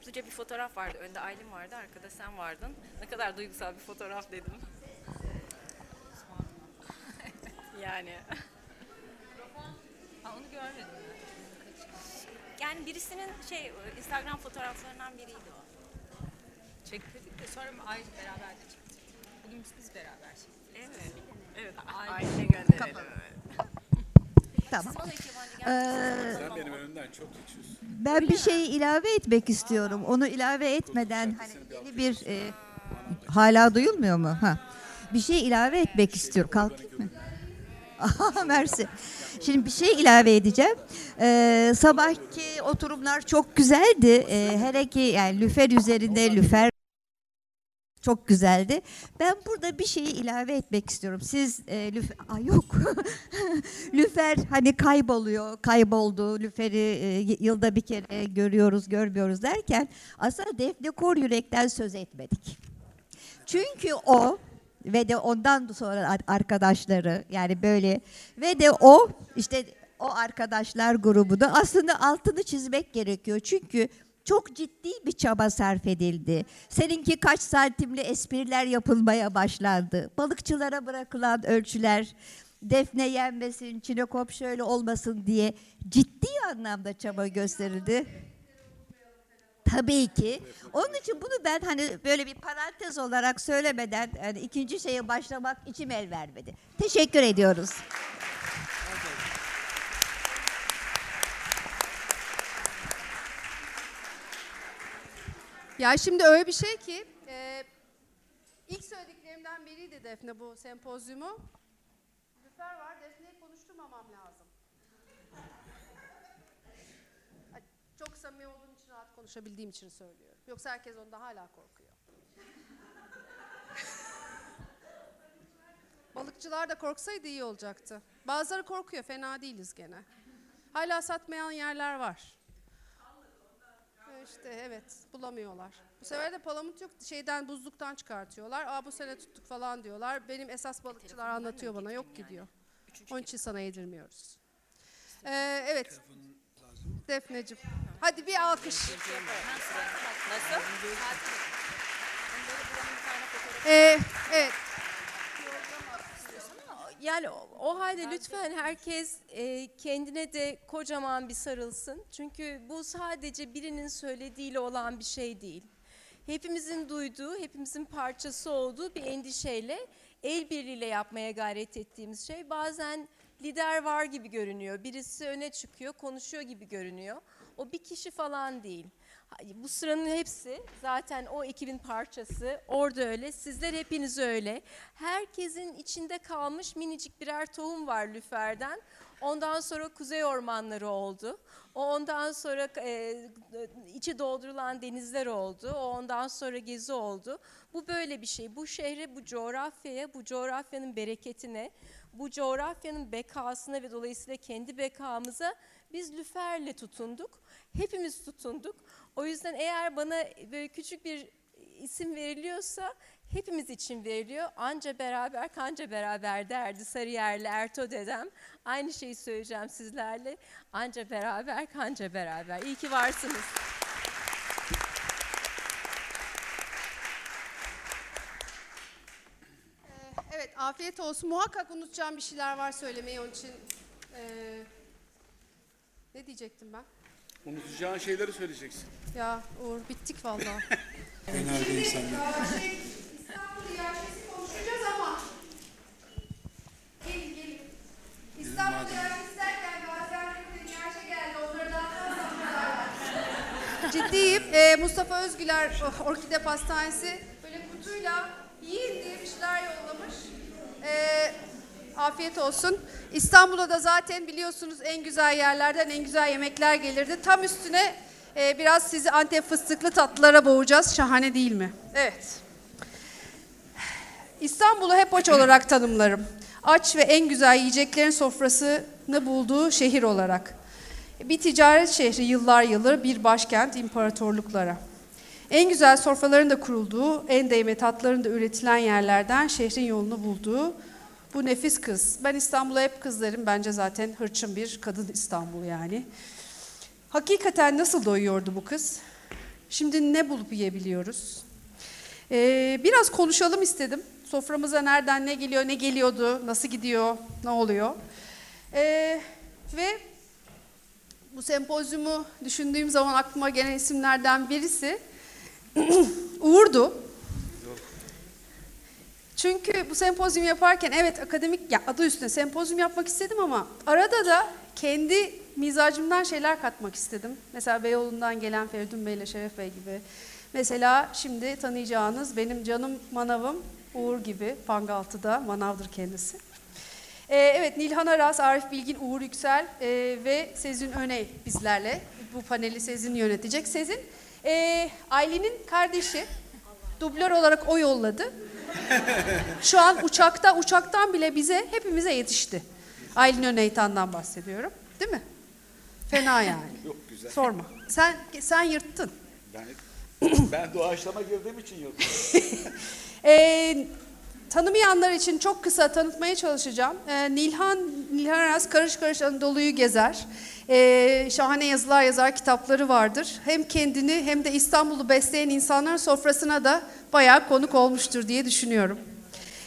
topluca bir fotoğraf vardı. Önde Aylin vardı, arkada sen vardın. Ne kadar duygusal bir fotoğraf dedim. yani. Ha, onu görmedim ben. Yani birisinin şey Instagram fotoğraflarından biriydi o. Çektirdik de sonra ayrı beraber de çektirdik. Bugün biz, beraber çektik. Evet. Evet. Aylin'e gönderelim. Tamam. Ee, gelmesin. Sen benim önümden çok geçiyorsun. Ben bir şeyi ilave etmek istiyorum. Onu ilave etmeden hani yeni bir e, hala duyulmuyor mu? Ha. Bir şey ilave etmek istiyorum. Kalkayım mı? Aha, Mersi. Şimdi bir şey ilave edeceğim. Ee, sabahki oturumlar çok güzeldi. Ee, hele ki yani lüfer üzerinde lüfer çok güzeldi. Ben burada bir şeyi ilave etmek istiyorum. Siz e, lüfer, Aa, yok. lüfer hani kayboluyor, kayboldu. Lüferi e, yılda bir kere görüyoruz, görmüyoruz derken aslında Defne Kor Yürek'ten söz etmedik. Çünkü o ve de ondan sonra ar- arkadaşları yani böyle ve de o işte o arkadaşlar grubu da aslında altını çizmek gerekiyor. Çünkü çok ciddi bir çaba sarf edildi. Seninki kaç santimli espriler yapılmaya başlandı. Balıkçılara bırakılan ölçüler defne yenmesin, çinekop şöyle olmasın diye ciddi anlamda çaba gösterildi. Tabii ki. Onun için bunu ben hani böyle bir parantez olarak söylemeden hani ikinci şeye başlamak içim el vermedi. Teşekkür ediyoruz. Ya şimdi öyle bir şey ki e, ilk söylediklerimden biriydi Defne bu sempozyumu. Lüfer var, Defne'yi konuşturmamam lazım. Çok samimi olduğum için rahat konuşabildiğim için söylüyorum. Yoksa herkes onda hala korkuyor. Balıkçılar da korksaydı iyi olacaktı. Bazıları korkuyor, fena değiliz gene. Hala satmayan yerler var. İşte evet bulamıyorlar. Bu sefer de palamut yok şeyden buzluktan çıkartıyorlar. Aa bu sene tuttuk falan diyorlar. Benim esas balıkçılar anlatıyor bana yok gidiyor. Onun için sana yedirmiyoruz. Ee, evet. Defneciğim. Hadi bir alkış. Nasıl? Ee, evet. Yani o, o halde lütfen herkes e, kendine de kocaman bir sarılsın. Çünkü bu sadece birinin söylediğiyle olan bir şey değil. Hepimizin duyduğu, hepimizin parçası olduğu bir endişeyle, el birliğiyle yapmaya gayret ettiğimiz şey. Bazen lider var gibi görünüyor. Birisi öne çıkıyor, konuşuyor gibi görünüyor. O bir kişi falan değil. Bu sıranın hepsi zaten o ekibin parçası. Orada öyle. Sizler hepiniz öyle. Herkesin içinde kalmış minicik birer tohum var lüferden. Ondan sonra kuzey ormanları oldu. O ondan sonra e, içi doldurulan denizler oldu. O ondan sonra gezi oldu. Bu böyle bir şey. Bu şehre, bu coğrafyaya, bu coğrafyanın bereketine, bu coğrafyanın bekasına ve dolayısıyla kendi bekamıza biz lüferle tutunduk. Hepimiz tutunduk. O yüzden eğer bana böyle küçük bir isim veriliyorsa hepimiz için veriliyor. Anca beraber kanca beraber derdi Sarıyerli Erto dedem. Aynı şeyi söyleyeceğim sizlerle. Anca beraber kanca beraber. İyi ki varsınız. Ee, evet afiyet olsun. Muhakkak unutacağım bir şeyler var söylemeyi onun için. ee, ne diyecektim ben? Unutacağın şeyleri söyleyeceksin. Ya Uğur bittik vallahi. Genelde insanlar. Ya şey, İstanbul yerleşkesi konuşacağız ama. Gelin gelin. İstanbul yerleşkesi derken Gaziantep'te Gerçe geldi. Onları daha fazla Ciddiyim. Ee, Mustafa Özgüler oh, Orkide Pastanesi böyle kutuyla yiyin diye bir şeyler yollamış. Ee, afiyet olsun. İstanbul'a da zaten biliyorsunuz en güzel yerlerden en güzel yemekler gelirdi. Tam üstüne e, biraz sizi Antep fıstıklı tatlılara boğacağız. Şahane değil mi? Evet. İstanbul'u hep aç olarak tanımlarım. Aç ve en güzel yiyeceklerin sofrasını bulduğu şehir olarak. Bir ticaret şehri yıllar yıllar bir başkent imparatorluklara. En güzel sofraların da kurulduğu, en değme tatların da üretilen yerlerden şehrin yolunu bulduğu bu nefis kız. Ben İstanbul'a hep kız derim. Bence zaten hırçın bir kadın İstanbul yani. Hakikaten nasıl doyuyordu bu kız? Şimdi ne bulup yiyebiliyoruz? Ee, biraz konuşalım istedim. Soframıza nereden ne geliyor, ne geliyordu, nasıl gidiyor, ne oluyor? Ee, ve bu sempozyumu düşündüğüm zaman aklıma gelen isimlerden birisi Uğur'du. Çünkü bu sempozyum yaparken evet akademik ya adı üstünde sempozyum yapmak istedim ama arada da kendi mizacımdan şeyler katmak istedim. Mesela Beyoğlu'ndan gelen Feridun Bey ile Şeref Bey gibi. Mesela şimdi tanıyacağınız benim canım manavım Uğur gibi Pangaltı'da manavdır kendisi. Ee, evet Nilhan Aras, Arif Bilgin, Uğur Yüksel e, ve Sezin Öney bizlerle. Bu paneli Sezin yönetecek. Sezin e, Aylin'in kardeşi. Dublör olarak o yolladı. Şu an uçakta, uçaktan bile bize, hepimize yetişti. Aylin Öneytan'dan bahsediyorum. Değil mi? Fena yani. Yok güzel. Sorma. Sen sen yırttın. Ben, ben doğaçlama girdiğim için yok. Ee, tanımayanlar için çok kısa tanıtmaya çalışacağım. Ee, Nilhan, Nilhan Aras Karış Karış Anadolu'yu gezer. Ee, şahane yazılar yazar, kitapları vardır. Hem kendini hem de İstanbul'u besleyen insanların sofrasına da bayağı konuk olmuştur diye düşünüyorum.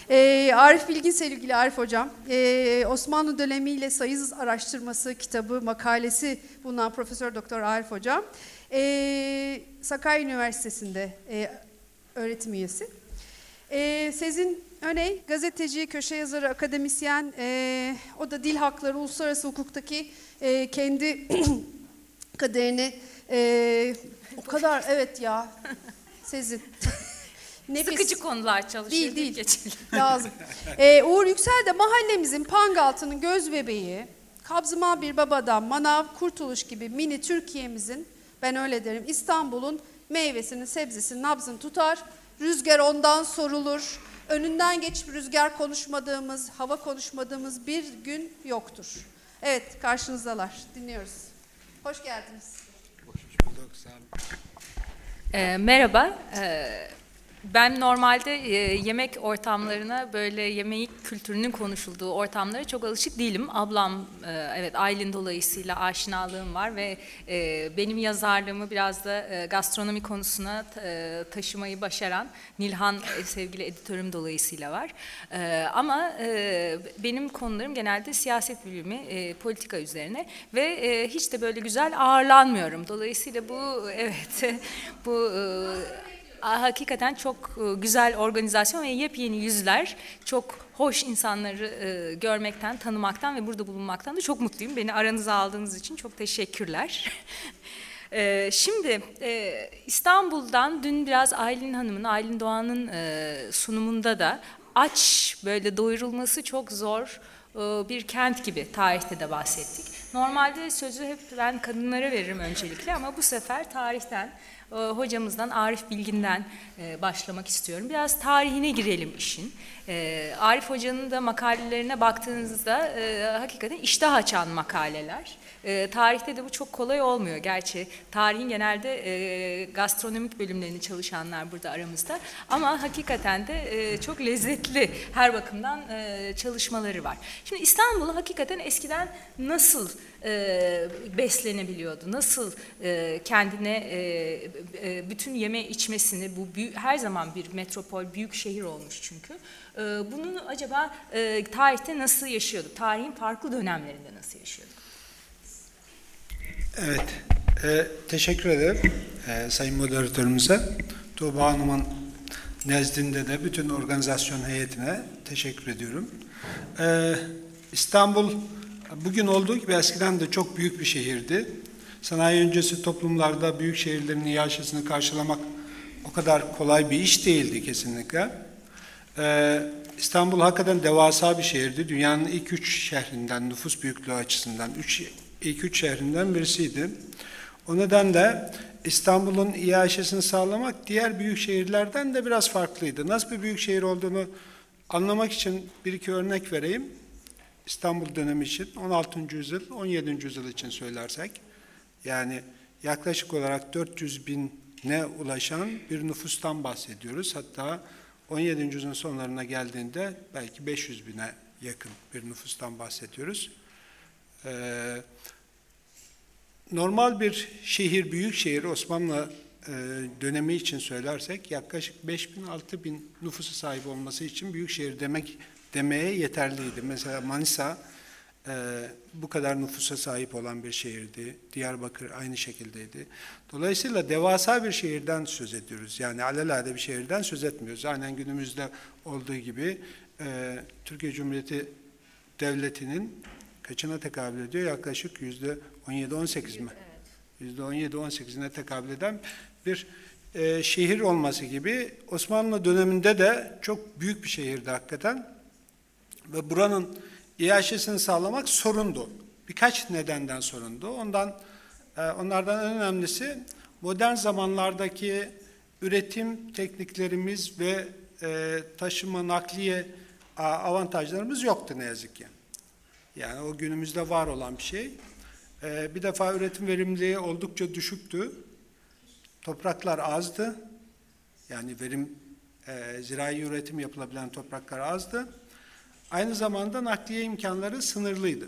Ee, Arif Bilgin sevgili Arif Hocam, ee, Osmanlı dönemiyle sayısız araştırması, kitabı, makalesi bulunan Profesör Doktor Arif Hocam, ee, Sakarya Üniversitesi'nde ee, öğretim üyesi. Ee, Sezin Öney, gazeteci, köşe yazarı, akademisyen, ee, o da dil hakları, uluslararası hukuktaki ee, kendi kaderini, ee, o kadar evet ya, Sezin. Nefis. Sıkıcı konular çalışıyor. Değil, değil. geçelim. Lazım. Ee, Uğur Yüksel de mahallemizin Pangaltı'nın göz bebeği, Kabzımal bir babadan Manav, Kurtuluş gibi mini Türkiye'mizin, ben öyle derim, İstanbul'un meyvesini, sebzesini, nabzını tutar. Rüzgar ondan sorulur. Önünden geçip rüzgar konuşmadığımız, hava konuşmadığımız bir gün yoktur. Evet, karşınızdalar. Dinliyoruz. Hoş geldiniz. Hoş bulduk. Sağ olun. Ee, merhaba. Ee, ben normalde e, yemek ortamlarına böyle yemek kültürünün konuşulduğu ortamlara çok alışık değilim. Ablam e, evet Aylin dolayısıyla aşinalığım var ve e, benim yazarlığımı biraz da e, gastronomi konusuna e, taşımayı başaran Nilhan e, sevgili editörüm dolayısıyla var. E, ama e, benim konularım genelde siyaset bilimi, e, politika üzerine ve e, hiç de böyle güzel ağırlanmıyorum. Dolayısıyla bu evet bu e, Hakikaten çok e, güzel organizasyon ve yepyeni yüzler, çok hoş insanları e, görmekten, tanımaktan ve burada bulunmaktan da çok mutluyum. Beni aranıza aldığınız için çok teşekkürler. E, Şimdi İstanbul'dan dün biraz Aylin Hanım'ın, Aylin Doğan'ın sunumunda da aç böyle doyurulması çok zor bir kent gibi tarihte de bahsettik. Normalde sözü hep ben kadınlara veririm öncelikle ama bu sefer tarihten hocamızdan Arif Bilgin'den e, başlamak istiyorum. Biraz tarihine girelim işin. E, Arif Hoca'nın da makalelerine baktığınızda e, hakikaten iştah açan makaleler. E, tarihte de bu çok kolay olmuyor. Gerçi tarihin genelde e, gastronomik bölümlerini çalışanlar burada aramızda. Ama hakikaten de e, çok lezzetli her bakımdan e, çalışmaları var. Şimdi İstanbul'u hakikaten eskiden nasıl e, beslenebiliyordu? Nasıl e, kendine e, e, bütün yeme içmesini, bu büyü- her zaman bir metropol, büyük şehir olmuş çünkü. E, bunu acaba e, tarihte nasıl yaşıyordu? Tarihin farklı dönemlerinde nasıl yaşıyordu? Evet, e, teşekkür ederim e, Sayın Moderatörümüze. Tuğba Hanım'ın nezdinde de bütün organizasyon heyetine teşekkür ediyorum. E, İstanbul bugün olduğu gibi eskiden de çok büyük bir şehirdi. Sanayi öncesi toplumlarda büyük şehirlerin yaşasını karşılamak o kadar kolay bir iş değildi kesinlikle. Ee, İstanbul hakikaten devasa bir şehirdi. Dünyanın ilk üç şehrinden, nüfus büyüklüğü açısından üç, ilk üç şehrinden birisiydi. O nedenle İstanbul'un iaşesini sağlamak diğer büyük şehirlerden de biraz farklıydı. Nasıl bir büyük şehir olduğunu anlamak için bir iki örnek vereyim. İstanbul dönemi için 16. yüzyıl, 17. yüzyıl için söylersek yani yaklaşık olarak 400 bine ulaşan bir nüfustan bahsediyoruz. Hatta 17. yüzyılın sonlarına geldiğinde belki 500 bine yakın bir nüfustan bahsediyoruz. Ee, normal bir şehir, büyük şehir Osmanlı e, dönemi için söylersek yaklaşık 5000 6000 nüfusu sahip olması için büyük şehir demek demeye yeterliydi. Mesela Manisa e, bu kadar nüfusa sahip olan bir şehirdi. Diyarbakır aynı şekildeydi. Dolayısıyla devasa bir şehirden söz ediyoruz. Yani alelade bir şehirden söz etmiyoruz. Aynen günümüzde olduğu gibi e, Türkiye Cumhuriyeti Devleti'nin kaçına tekabül ediyor? Yaklaşık yüzde 17-18 mi? Yüzde 17-18'ine tekabül eden bir e, şehir olması gibi Osmanlı döneminde de çok büyük bir şehirdi hakikaten. Ve buranın iaşesini sağlamak sorundu. Birkaç nedenden sorundu. Ondan e, onlardan en önemlisi modern zamanlardaki üretim tekniklerimiz ve e, taşıma nakliye avantajlarımız yoktu ne yazık ki. Yani o günümüzde var olan bir şey. E, bir defa üretim verimliliği oldukça düşüktü. Topraklar azdı. Yani verim e, zirai üretim yapılabilen topraklar azdı. Aynı zamanda nakliye imkanları sınırlıydı.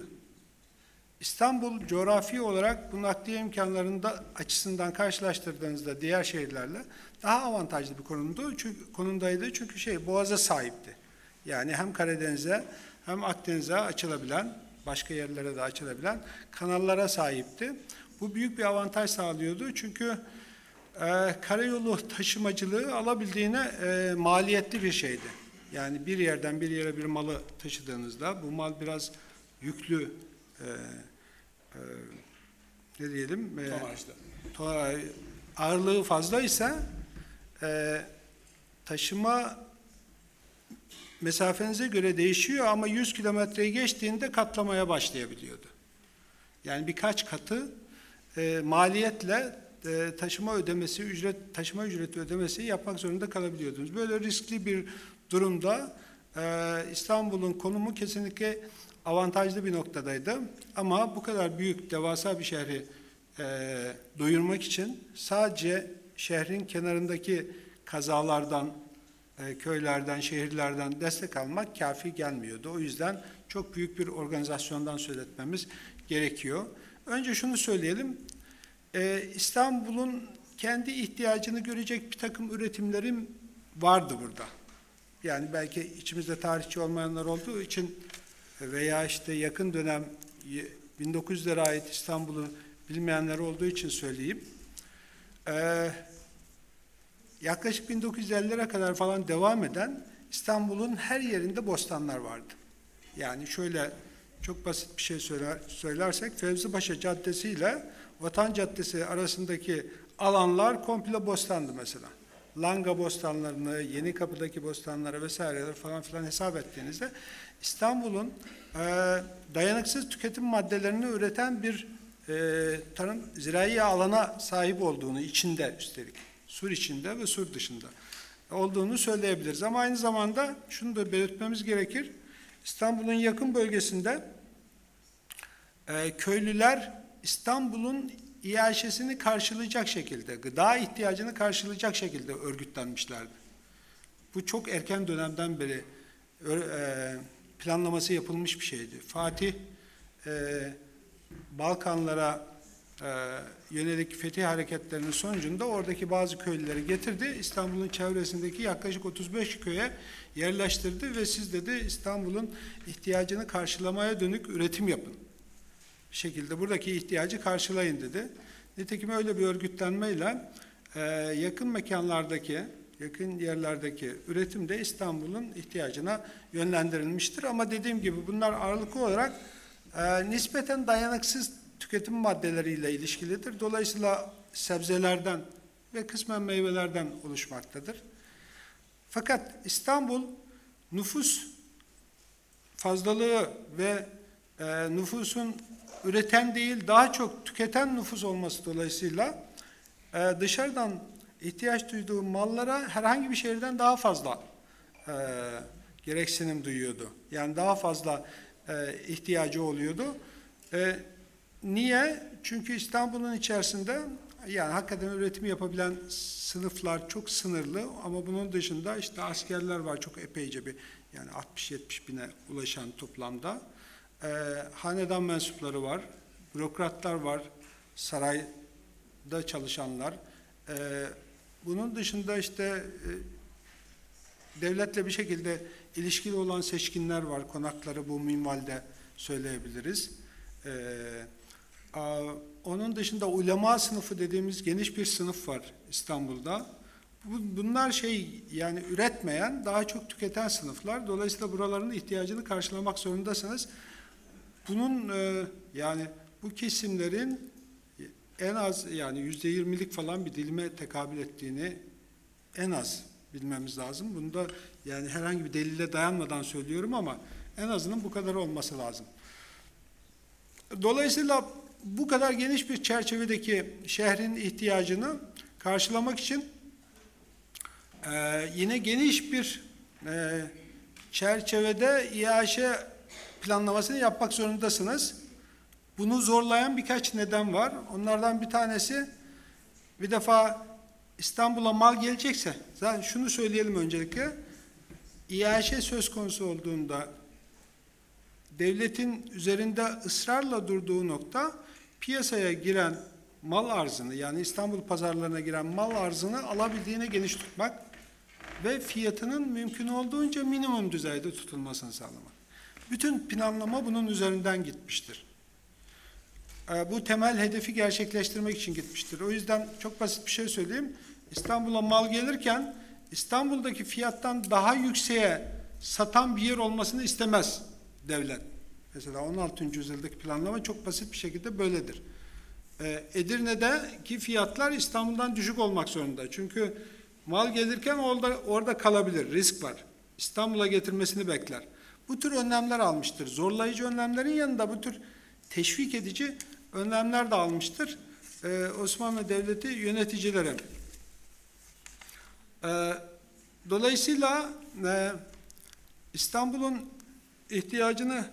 İstanbul coğrafi olarak bu nakliye imkanlarında açısından karşılaştırdığınızda diğer şehirlerle daha avantajlı bir konumda, çünkü, konumdaydı. Çünkü şey Boğaz'a sahipti. Yani hem Karadeniz'e hem Akdeniz'e açılabilen, başka yerlere de açılabilen kanallara sahipti. Bu büyük bir avantaj sağlıyordu. Çünkü e, karayolu taşımacılığı alabildiğine e, maliyetli bir şeydi. Yani bir yerden bir yere bir malı taşıdığınızda bu mal biraz yüklü e, e, ne diyelim e, to- ağırlığı fazlaysa e, taşıma mesafenize göre değişiyor ama 100 kilometreyi geçtiğinde katlamaya başlayabiliyordu. Yani birkaç katı e, maliyetle e, taşıma ödemesi, ücret taşıma ücreti ödemesi yapmak zorunda kalabiliyordunuz. Böyle riskli bir durumda e, İstanbul'un konumu kesinlikle avantajlı bir noktadaydı. Ama bu kadar büyük, devasa bir şehri e, doyurmak için sadece şehrin kenarındaki kazalardan, e, köylerden, şehirlerden destek almak kafi gelmiyordu. O yüzden çok büyük bir organizasyondan söz etmemiz gerekiyor. Önce şunu söyleyelim, e, İstanbul'un kendi ihtiyacını görecek bir takım üretimlerim vardı burada. Yani belki içimizde tarihçi olmayanlar olduğu için veya işte yakın dönem 1900'lere ait İstanbul'u bilmeyenler olduğu için söyleyeyim. Ee, yaklaşık 1950'lere kadar falan devam eden İstanbul'un her yerinde bostanlar vardı. Yani şöyle çok basit bir şey söyler, söylersek Fevzipaşa Caddesi ile Vatan Caddesi arasındaki alanlar komple bostandı mesela. Langa bostanlarını, Yeni Kapı'daki bostanları vesaireler falan filan hesap ettiğinizde İstanbul'un e, dayanıksız tüketim maddelerini üreten bir e, tarım zirai alana sahip olduğunu içinde üstelik sur içinde ve sur dışında olduğunu söyleyebiliriz. Ama aynı zamanda şunu da belirtmemiz gerekir. İstanbul'un yakın bölgesinde e, köylüler İstanbul'un iaşesini karşılayacak şekilde, gıda ihtiyacını karşılayacak şekilde örgütlenmişlerdi. Bu çok erken dönemden beri e, planlaması yapılmış bir şeydi. Fatih e, Balkanlara e, yönelik fetih hareketlerinin sonucunda oradaki bazı köylüleri getirdi. İstanbul'un çevresindeki yaklaşık 35 köye yerleştirdi ve siz dedi İstanbul'un ihtiyacını karşılamaya dönük üretim yapın. Bir şekilde buradaki ihtiyacı karşılayın dedi. Nitekim öyle bir örgütlenmeyle e, yakın mekanlardaki, yakın yerlerdeki üretim de İstanbul'un ihtiyacına yönlendirilmiştir. Ama dediğim gibi bunlar ağırlıklı olarak e, nispeten dayanıksız tüketim maddeleriyle ilişkilidir. Dolayısıyla sebzelerden ve kısmen meyvelerden oluşmaktadır. Fakat İstanbul nüfus fazlalığı ve e, nüfusun üreten değil daha çok tüketen nüfus olması dolayısıyla e, dışarıdan ihtiyaç duyduğu mallara herhangi bir şehirden daha fazla e, gereksinim duyuyordu. Yani daha fazla e, ihtiyacı oluyordu. E, niye? Çünkü İstanbul'un içerisinde yani hakikaten üretim yapabilen sınıflar çok sınırlı ama bunun dışında işte askerler var çok epeyce bir yani 60-70 bine ulaşan toplamda. E, hanedan mensupları var, bürokratlar var, sarayda çalışanlar, E, bunun dışında işte e, devletle bir şekilde ilişkili olan seçkinler var. Konakları bu minvalde söyleyebiliriz. E, a, onun dışında ulema sınıfı dediğimiz geniş bir sınıf var İstanbul'da. Bu- Bunlar şey yani üretmeyen, daha çok tüketen sınıflar. Dolayısıyla buraların ihtiyacını karşılamak zorundasınız. Bunun e, yani bu kesimlerin en az yani yüzde yirmilik falan bir dilime tekabül ettiğini en az bilmemiz lazım. Bunu da yani herhangi bir delile dayanmadan söylüyorum ama en azından bu kadar olması lazım. Dolayısıyla bu kadar geniş bir çerçevedeki şehrin ihtiyacını karşılamak için ee, yine geniş bir e, çerçevede İAŞ planlamasını yapmak zorundasınız. Bunu zorlayan birkaç neden var. Onlardan bir tanesi bir defa İstanbul'a mal gelecekse, zaten şunu söyleyelim öncelikle, İAŞ söz konusu olduğunda devletin üzerinde ısrarla durduğu nokta piyasaya giren mal arzını yani İstanbul pazarlarına giren mal arzını alabildiğine geniş tutmak ve fiyatının mümkün olduğunca minimum düzeyde tutulmasını sağlamak. Bütün planlama bunun üzerinden gitmiştir. Ee, Bu temel hedefi gerçekleştirmek için gitmiştir. O yüzden çok basit bir şey söyleyeyim. İstanbul'a mal gelirken İstanbul'daki fiyattan daha yükseğe satan bir yer olmasını istemez devlet. Mesela 16. yüzyıldaki planlama çok basit bir şekilde böyledir. Ee, Edirne'deki fiyatlar İstanbul'dan düşük olmak zorunda. Çünkü mal gelirken orada, orada kalabilir, risk var. İstanbul'a getirmesini bekler. Bu tür önlemler almıştır. Zorlayıcı önlemlerin yanında bu tür teşvik edici önlemler de almıştır. Ee, Osmanlı Devleti yöneticileri. Ee, dolayısıyla e, İstanbul'un ihtiyacını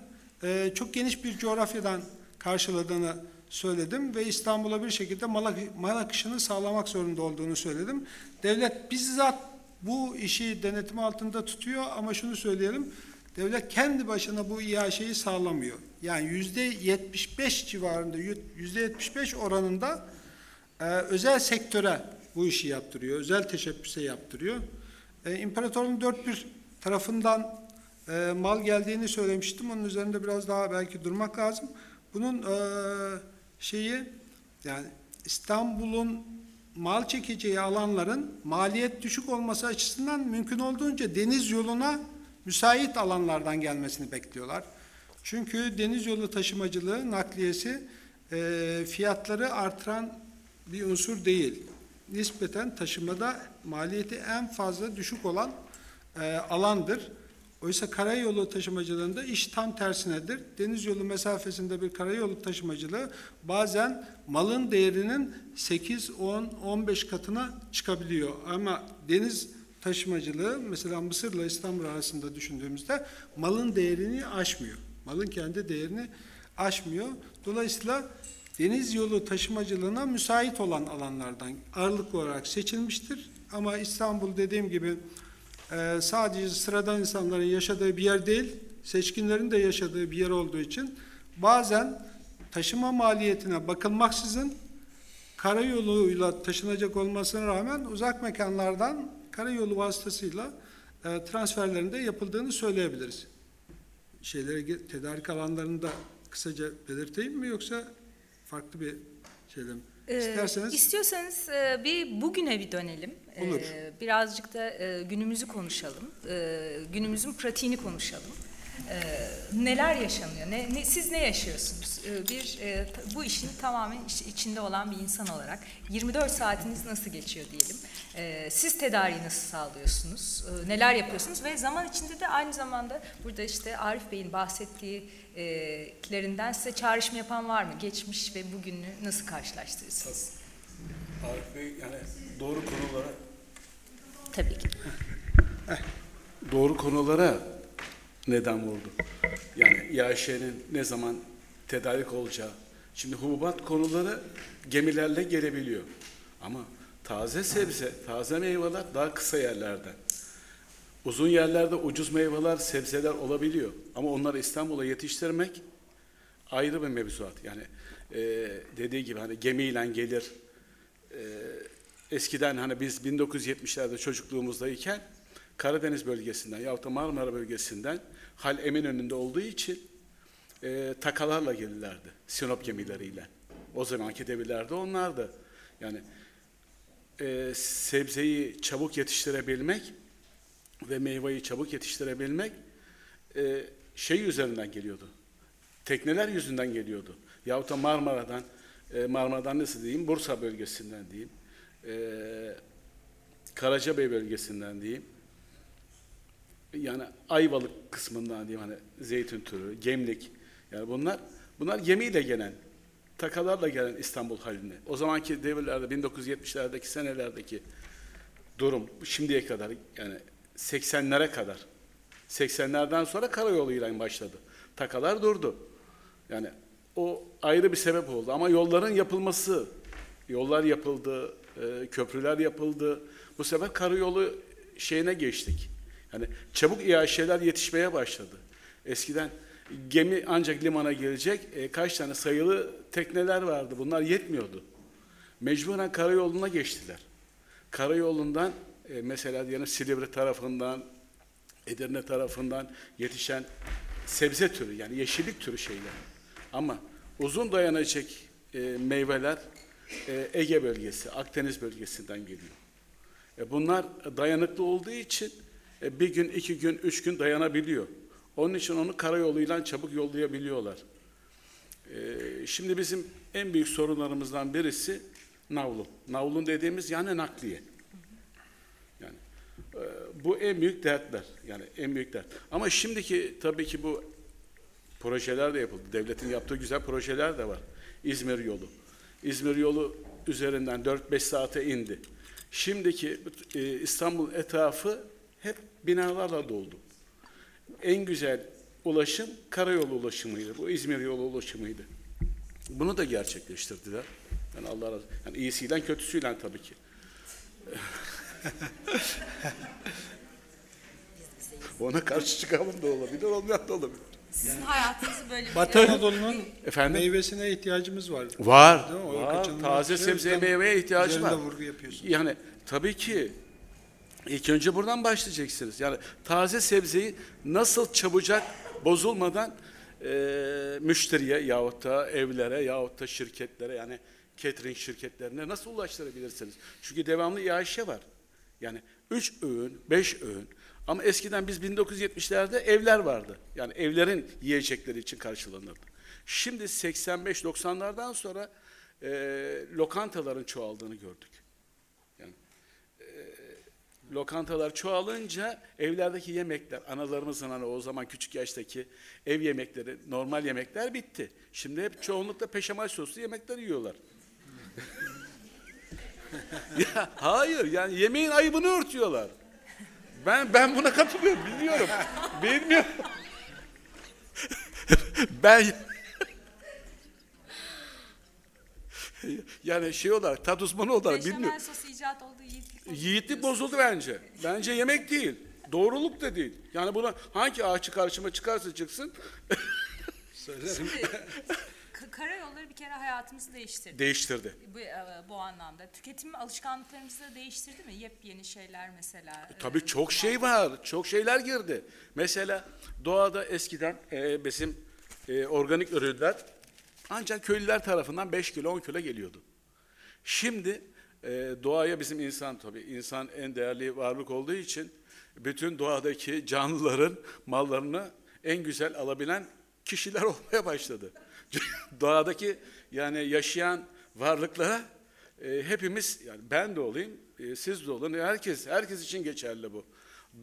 e, çok geniş bir coğrafyadan karşıladığını söyledim ve İstanbul'a bir şekilde mal, mal akışını sağlamak zorunda olduğunu söyledim. Devlet bizzat bu işi denetim altında tutuyor ama şunu söyleyelim, devlet kendi başına bu İHŞ'yi sağlamıyor. Yani yüzde 75 civarında, yüzde 75 oranında e, özel sektöre bu işi yaptırıyor, özel teşebbüse yaptırıyor. E, İmparatorluğun dört bir tarafından e, mal geldiğini söylemiştim. Onun üzerinde biraz daha belki durmak lazım. Bunun e, şeyi yani İstanbul'un mal çekeceği alanların maliyet düşük olması açısından mümkün olduğunca deniz yoluna müsait alanlardan gelmesini bekliyorlar. Çünkü deniz yolu taşımacılığı, nakliyesi e, fiyatları artıran bir unsur değil. Nispeten taşımada maliyeti en fazla düşük olan e, alandır. Oysa karayolu taşımacılığında iş tam tersinedir. Deniz yolu mesafesinde bir karayolu taşımacılığı bazen malın değerinin 8, 10, 15 katına çıkabiliyor. Ama deniz taşımacılığı mesela Mısır'la İstanbul arasında düşündüğümüzde malın değerini aşmıyor. Malın kendi değerini aşmıyor. Dolayısıyla deniz yolu taşımacılığına müsait olan alanlardan ağırlıklı olarak seçilmiştir. Ama İstanbul dediğim gibi e, sadece sıradan insanların yaşadığı bir yer değil, seçkinlerin de yaşadığı bir yer olduğu için bazen taşıma maliyetine bakılmaksızın karayoluyla taşınacak olmasına rağmen uzak mekanlardan karayolu vasıtasıyla e, transferlerinde yapıldığını söyleyebiliriz. Şeyleri tedarik alanlarını da kısaca belirteyim mi yoksa farklı bir şeyle mi? Ee, İsterseniz istiyorsanız e, bir bugüne bir dönelim. Olur. birazcık da e, günümüzü konuşalım. Ee, günümüzün pratiğini konuşalım. Ee, neler yaşanıyor? Ne, ne- siz ne yaşıyorsunuz? Ee, bir e, bu işin tamamen iç- içinde olan bir insan olarak 24 saatiniz nasıl geçiyor diyelim. Ee, siz tedariği nasıl sağlıyorsunuz? Ee, neler yapıyorsunuz? Ve zaman içinde de aynı zamanda burada işte Arif Bey'in bahsettiği e, kilerinden size çağrışım yapan var mı? Geçmiş ve bugünü nasıl karşılaştırırsınız? Arif Bey yani doğru konulara Tabii ki. doğru konulara neden vurdu. Yani İAŞ'nin ne zaman tedarik olacağı. Şimdi hububat konuları gemilerle gelebiliyor. Ama taze sebze, taze meyveler daha kısa yerlerden. Uzun yerlerde ucuz meyveler, sebzeler olabiliyor. Ama onları İstanbul'a yetiştirmek ayrı bir mevzuat. Yani e, dediği gibi hani gemiyle gelir, eskiden hani biz 1970'lerde çocukluğumuzdayken Karadeniz bölgesinden yahut da Marmara bölgesinden hal Eminönü'nde olduğu için e, takalarla gelirlerdi. Sinop gemileriyle. O zamanki devirlerde onlardı. Yani e, sebzeyi çabuk yetiştirebilmek ve meyveyi çabuk yetiştirebilmek e, şey üzerinden geliyordu. Tekneler yüzünden geliyordu. Yahut da Marmara'dan, e, Marmara'dan nasıl diyeyim, Bursa bölgesinden diyeyim, e, Karacabey bölgesinden diyeyim, yani Ayvalık kısmından diyeyim hani zeytin türü, gemlik, yani bunlar bunlar gemiyle gelen, takalarla gelen İstanbul haline. O zamanki devirlerde 1970'lerdeki senelerdeki durum şimdiye kadar yani 80'lere kadar 80'lerden sonra karayoluyla başladı. Takalar durdu. Yani o ayrı bir sebep oldu ama yolların yapılması, yollar yapıldı, e, köprüler yapıldı. Bu sefer karayolu şeyine geçtik. Yani çabuk iaşeler yetişmeye başladı. Eskiden gemi ancak limana gelecek e, kaç tane sayılı tekneler vardı. Bunlar yetmiyordu. Mecburen karayoluna geçtiler. Karayolundan e, mesela diyelim Silivri tarafından, Edirne tarafından yetişen sebze türü yani yeşillik türü şeyler. Ama uzun dayanacak e, meyveler e, Ege bölgesi, Akdeniz bölgesinden geliyor. E, bunlar dayanıklı olduğu için e, bir gün, iki gün, üç gün dayanabiliyor. Onun için onu karayoluyla çabuk yollayabiliyorlar. E, şimdi bizim en büyük sorunlarımızdan birisi navlun. Navlun dediğimiz yani nakliye. Yani e, bu en büyük dertler. Yani en büyük dert. Ama şimdiki tabii ki bu projeler de yapıldı. Devletin yaptığı güzel projeler de var. İzmir yolu. İzmir yolu üzerinden 4-5 saate indi. Şimdiki e, İstanbul etrafı hep binalarla doldu. En güzel ulaşım karayolu ulaşımıydı. Bu İzmir yolu ulaşımıydı. Bunu da gerçekleştirdiler. Yani Allah razı Yani iyisiyle kötüsüyle tabii ki. Ona karşı çıkalım da olabilir, olmayan da olabilir. Sizin hayatınızı böyle bir Batı Anadolu'nun Efendim? meyvesine ihtiyacımız var. Var. Var. Taze şey. sebzeye Sen meyveye ihtiyacı var. vurgu yapıyorsun. Yani tabii ki ilk önce buradan başlayacaksınız. Yani taze sebzeyi nasıl çabucak bozulmadan e, müşteriye yahut da evlere yahut da şirketlere yani catering şirketlerine nasıl ulaştırabilirsiniz? Çünkü devamlı iaşe var. Yani üç öğün, beş öğün. Ama eskiden biz 1970'lerde evler vardı. Yani evlerin yiyecekleri için karşılanırdı. Şimdi 85-90'lardan sonra e, lokantaların çoğaldığını gördük. Yani e, lokantalar çoğalınca evlerdeki yemekler, analarımızın hani o zaman küçük yaştaki ev yemekleri, normal yemekler bitti. Şimdi hep çoğunlukla peşamal soslu yemekler yiyorlar. ya hayır yani yemeğin ayıbını örtüyorlar. Ben ben buna katılıyorum biliyorum. Bilmiyorum. ben yani şey olarak tat uzmanı olarak bilmiyorum. Beşamel sosu icat olduğu yiğitlik. bozuldu Yiğitlik bozuldu bence. Bence yemek değil. Doğruluk da değil. Yani buna hangi ağaçı karşıma çıkarsa çıksın Söylerim. Karayolları bir kere hayatımızı değiştirdi. değiştirdi. bu, e, bu anlamda. Tüketim alışkanlıklarımızı da değiştirdi mi? Yepyeni şeyler mesela. e, Tabii çok şey var. Çok şeyler girdi. Mesela doğada eskiden e, bizim e, organik ürünler ancak köylüler tarafından 5 kilo 10 kilo geliyordu. Şimdi e, doğaya bizim insan tabii insan en değerli varlık olduğu için bütün doğadaki canlıların mallarını en güzel alabilen kişiler olmaya başladı. Doğadaki yani yaşayan varlıklara e, hepimiz yani ben de olayım, e, siz de olun, herkes herkes için geçerli bu.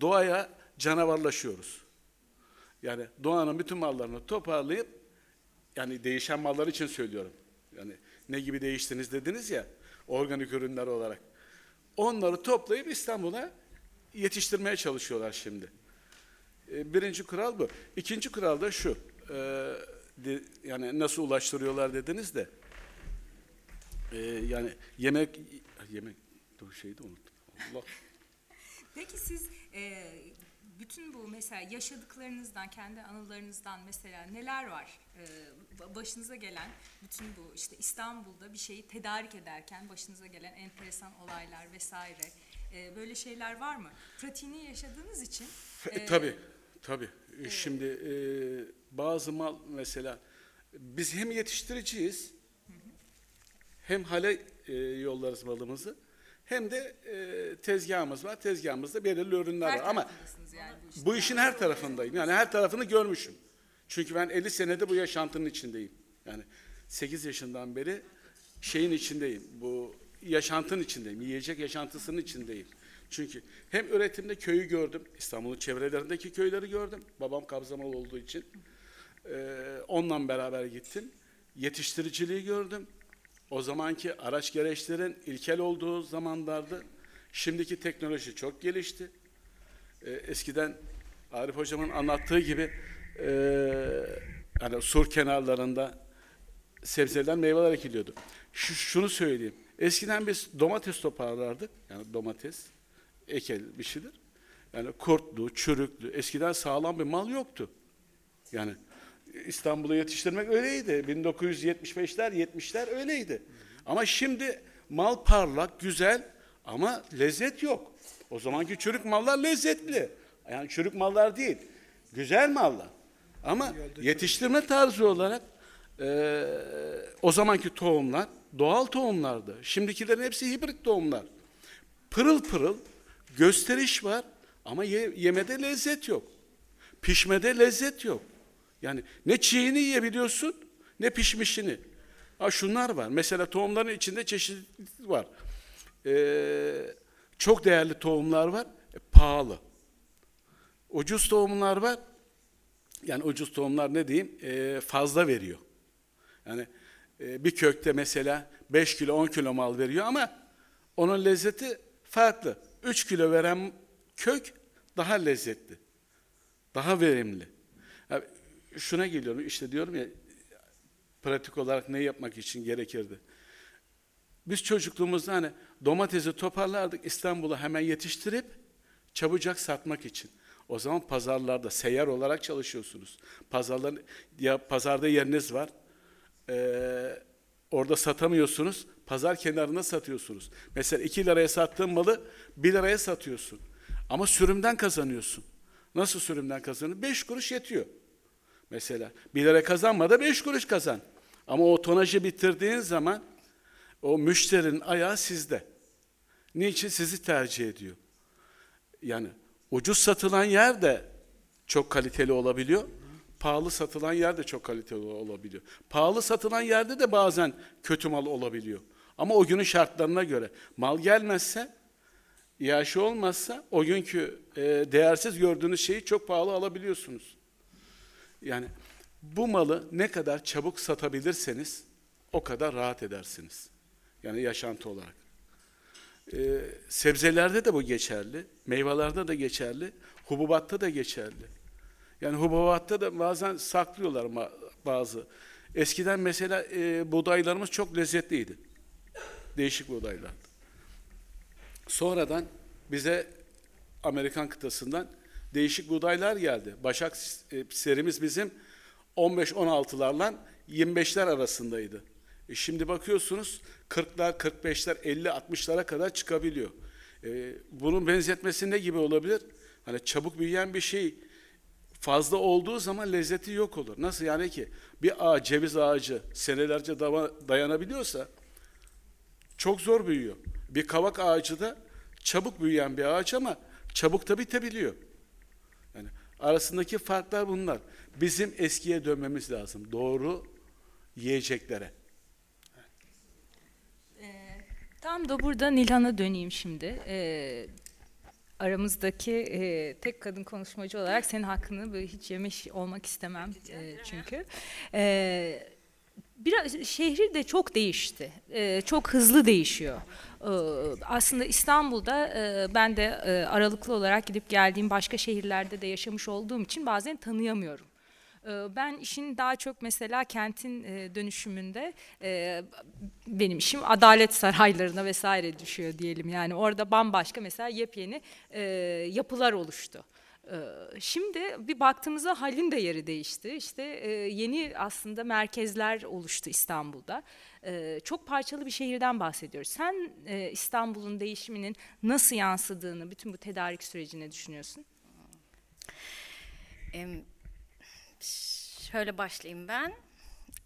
Doğaya canavarlaşıyoruz. Yani doğanın bütün mallarını toparlayıp yani değişen mallar için söylüyorum. Yani ne gibi değiştiniz dediniz ya organik ürünler olarak. Onları toplayıp İstanbul'a yetiştirmeye çalışıyorlar şimdi. E, Birinci kural bu. İkinci kural da şu. e, de- yani nasıl ulaştırıyorlar dediniz de. e, yani yemek yemek dur şeydi unuttum. Allah. Peki siz e, bütün bu mesela yaşadıklarınızdan, kendi anılarınızdan mesela neler var? E, ba- başınıza gelen bütün bu işte İstanbul'da bir şeyi tedarik ederken başınıza gelen enteresan olaylar vesaire e, böyle şeyler var mı? Pratiğini yaşadığınız için. E, tabii, tabii. E, Şimdi e, bazı mal mesela biz hem yetiştiriciyiz hem hale e, yollarız malımızı hem de e, tezgahımız var. Tezgahımızda belirli ürünler Her var ama yani bu işte. bu işin her tarafındayım. Yani her tarafını görmüşüm. Çünkü ben 50 senede bu yaşantının içindeyim. Yani 8 yaşından beri şeyin içindeyim. Bu yaşantının içindeyim. Yiyecek yaşantısının içindeyim. Çünkü hem üretimde köyü gördüm. İstanbul'un çevrelerindeki köyleri gördüm. Babam Kabzamalı olduğu için. Ee, onunla beraber gittim. Yetiştiriciliği gördüm. O zamanki araç gereçlerin ilkel olduğu zamanlardı. Şimdiki teknoloji çok gelişti. Ee, eskiden Arif Hocam'ın anlattığı gibi e, hani sur kenarlarında sebzeler, meyveler ekiliyordu. Şu, şunu söyleyeyim. Eskiden biz domates toparlardık. Yani domates ekel bir şeydir. Yani kurtlu, çürüklü. Eskiden sağlam bir mal yoktu. Yani İstanbul'u yetiştirmek öyleydi. 1975'ler, 70'ler öyleydi. Ama şimdi mal parlak, güzel ama lezzet yok. O zamanki çürük mallar lezzetli. Yani çürük mallar değil, güzel mallar. Ama yetiştirme tarzı olarak eee, o zamanki tohumlar doğal tohumlardı. Şimdikilerin hepsi hibrit tohumlar. Pırıl pırıl gösteriş var ama ye- yemede lezzet yok. Pişmede lezzet yok. Yani ne çiğini yiyebiliyorsun ne pişmişini. Ha şunlar var. Mesela tohumların içinde çeşitlilik var. Ee, çok değerli tohumlar var. e, pahalı. Ucuz tohumlar var. Yani ucuz tohumlar ne diyeyim? Ee, fazla veriyor. Yani e, bir kökte mesela 5 kilo 10 kilo mal veriyor ama onun lezzeti farklı. 3 kilo veren kök daha lezzetli. Daha verimli. Şuna geliyorum işte diyorum ya pratik olarak ne yapmak için gerekirdi. Biz çocukluğumuzda hani domatesi toparlardık İstanbul'a hemen yetiştirip çabucak satmak için. O zaman pazarlarda seyyar olarak çalışıyorsunuz. Pazarların ya pazarda yeriniz var. Ee, orada satamıyorsunuz. Pazar kenarında satıyorsunuz. Mesela 2 liraya sattığın malı 1 liraya satıyorsun. Ama sürümden kazanıyorsun. Nasıl sürümden kazanıyorsun? 5 kuruş yetiyor. Mesela 1 lira kazanma da 5 kuruş kazan. Ama o tonajı bitirdiğin zaman o müşterinin ayağı sizde. Niçin sizi tercih ediyor? Yani ucuz satılan yer de çok kaliteli olabiliyor. Pahalı satılan yer de çok kaliteli olabiliyor. Pahalı satılan yerde de bazen kötü mal olabiliyor. Ama o günün şartlarına göre mal gelmezse, iaşe olmazsa o günkü e, değersiz gördüğünüz şeyi çok pahalı alabiliyorsunuz. Yani bu malı ne kadar çabuk satabilirseniz o kadar rahat edersiniz. Yani yaşantı olarak. Ee, sebzelerde de bu geçerli, meyvelerde de geçerli, hububatta da geçerli. Yani hububatta da bazen saklıyorlar bazı. Eskiden mesela e, buğdaylarımız çok lezzetliydi. Değişik buğdaylardı. Sonradan bize Amerikan kıtasından değişik buğdaylar geldi. Başak e, serimiz bizim 15-16'larla 25'ler arasındaydı. E şimdi bakıyorsunuz 40'lar, 45'ler, 50-60'lara kadar çıkabiliyor. E, bunun benzetmesi ne gibi olabilir? Hani çabuk büyüyen bir şey fazla olduğu zaman lezzeti yok olur. Nasıl yani ki bir ağaç, ceviz ağacı senelerce dayanabiliyorsa çok zor büyüyor. Bir kavak ağacı da çabuk büyüyen bir ağaç ama çabuk da bitebiliyor. Arasındaki farklar bunlar. Bizim eskiye dönmemiz lazım. Doğru yiyeceklere. Tam da burada Nilhan'a döneyim şimdi. Ee, aramızdaki e, tek kadın konuşmacı olarak senin hakkını böyle hiç yemiş olmak istemem e, çünkü. Ee, biraz şehri de çok değişti. Ee, çok hızlı değişiyor. Ee, aslında İstanbul'da e, ben de e, aralıklı olarak gidip geldiğim başka şehirlerde de yaşamış olduğum için bazen tanıyamıyorum. Ee, ben işin daha çok mesela kentin e, dönüşümünde benim işim adalet saraylarına vesaire düşüyor diyelim. Yani orada bambaşka mesela yepyeni yapılar oluştu. Ee, Şimdi bir baktığımızda halin de yeri değişti. İşte e, yeni aslında merkezler oluştu İstanbul'da. Ee, Çok parçalı bir şehirden bahsediyoruz. Sen e, İstanbul'un değişiminin nasıl yansıdığını, bütün bu tedarik sürecine düşünüyorsun? Şöyle başlayayım ben.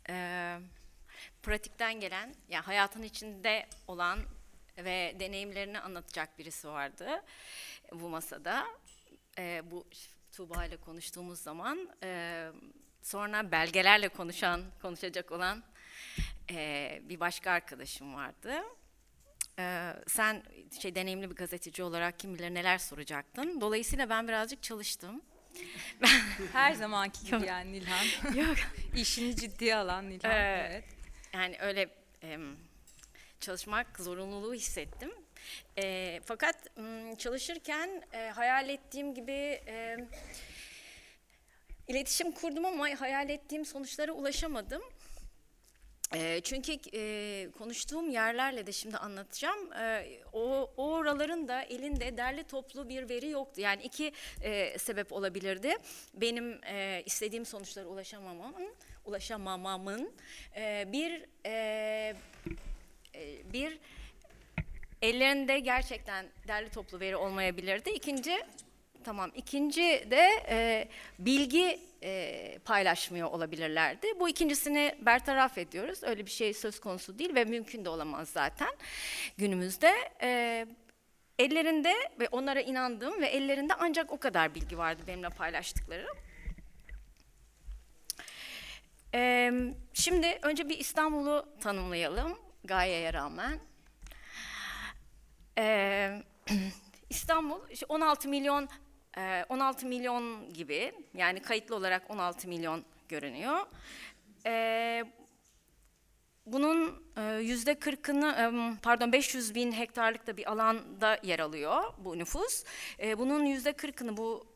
Ee, pratikten gelen, ya hayatın içinde olan ve deneyimlerini anlatacak birisi vardı bu masada. Ee, bu Tuğba ile konuştuğumuz zaman e, sonra belgelerle konuşan, konuşacak olan e, bir başka arkadaşım vardı. Ee, sen şey deneyimli bir gazeteci olarak kim bilir neler soracaktın. Dolayısıyla ben birazcık çalıştım. Her zamanki gibi yani Nilhan. Yok. İşini ciddiye alan Nilhan. Ee, evet. Yani öyle em, çalışmak zorunluluğu hissettim. E, fakat çalışırken e, hayal ettiğim gibi e, iletişim kurdum ama hayal ettiğim sonuçlara ulaşamadım. E, çünkü e, konuştuğum yerlerle de şimdi anlatacağım. E, o, o oraların da elinde derli toplu bir veri yoktu. Yani iki e, sebep olabilirdi. Benim e, istediğim sonuçlara ulaşamamamın, ulaşamamamın e, bir e, e, bir ellerinde gerçekten derli toplu veri olmayabilirdi. İkinci Tamam. İkinci de e, bilgi e, paylaşmıyor olabilirlerdi. Bu ikincisini bertaraf ediyoruz. Öyle bir şey söz konusu değil ve mümkün de olamaz zaten günümüzde. E, ellerinde ve onlara inandığım ve ellerinde ancak o kadar bilgi vardı benimle paylaştıkları. E, şimdi önce bir İstanbul'u tanımlayalım gayeye rağmen. E, İstanbul işte 16 milyon e, 16 milyon gibi yani kayıtlı olarak 16 milyon görünüyor. E, bunun yüzde 40'ını pardon 500 bin hektarlık da bir alanda yer alıyor bu nüfus. Bunun yüzde 40'ını bu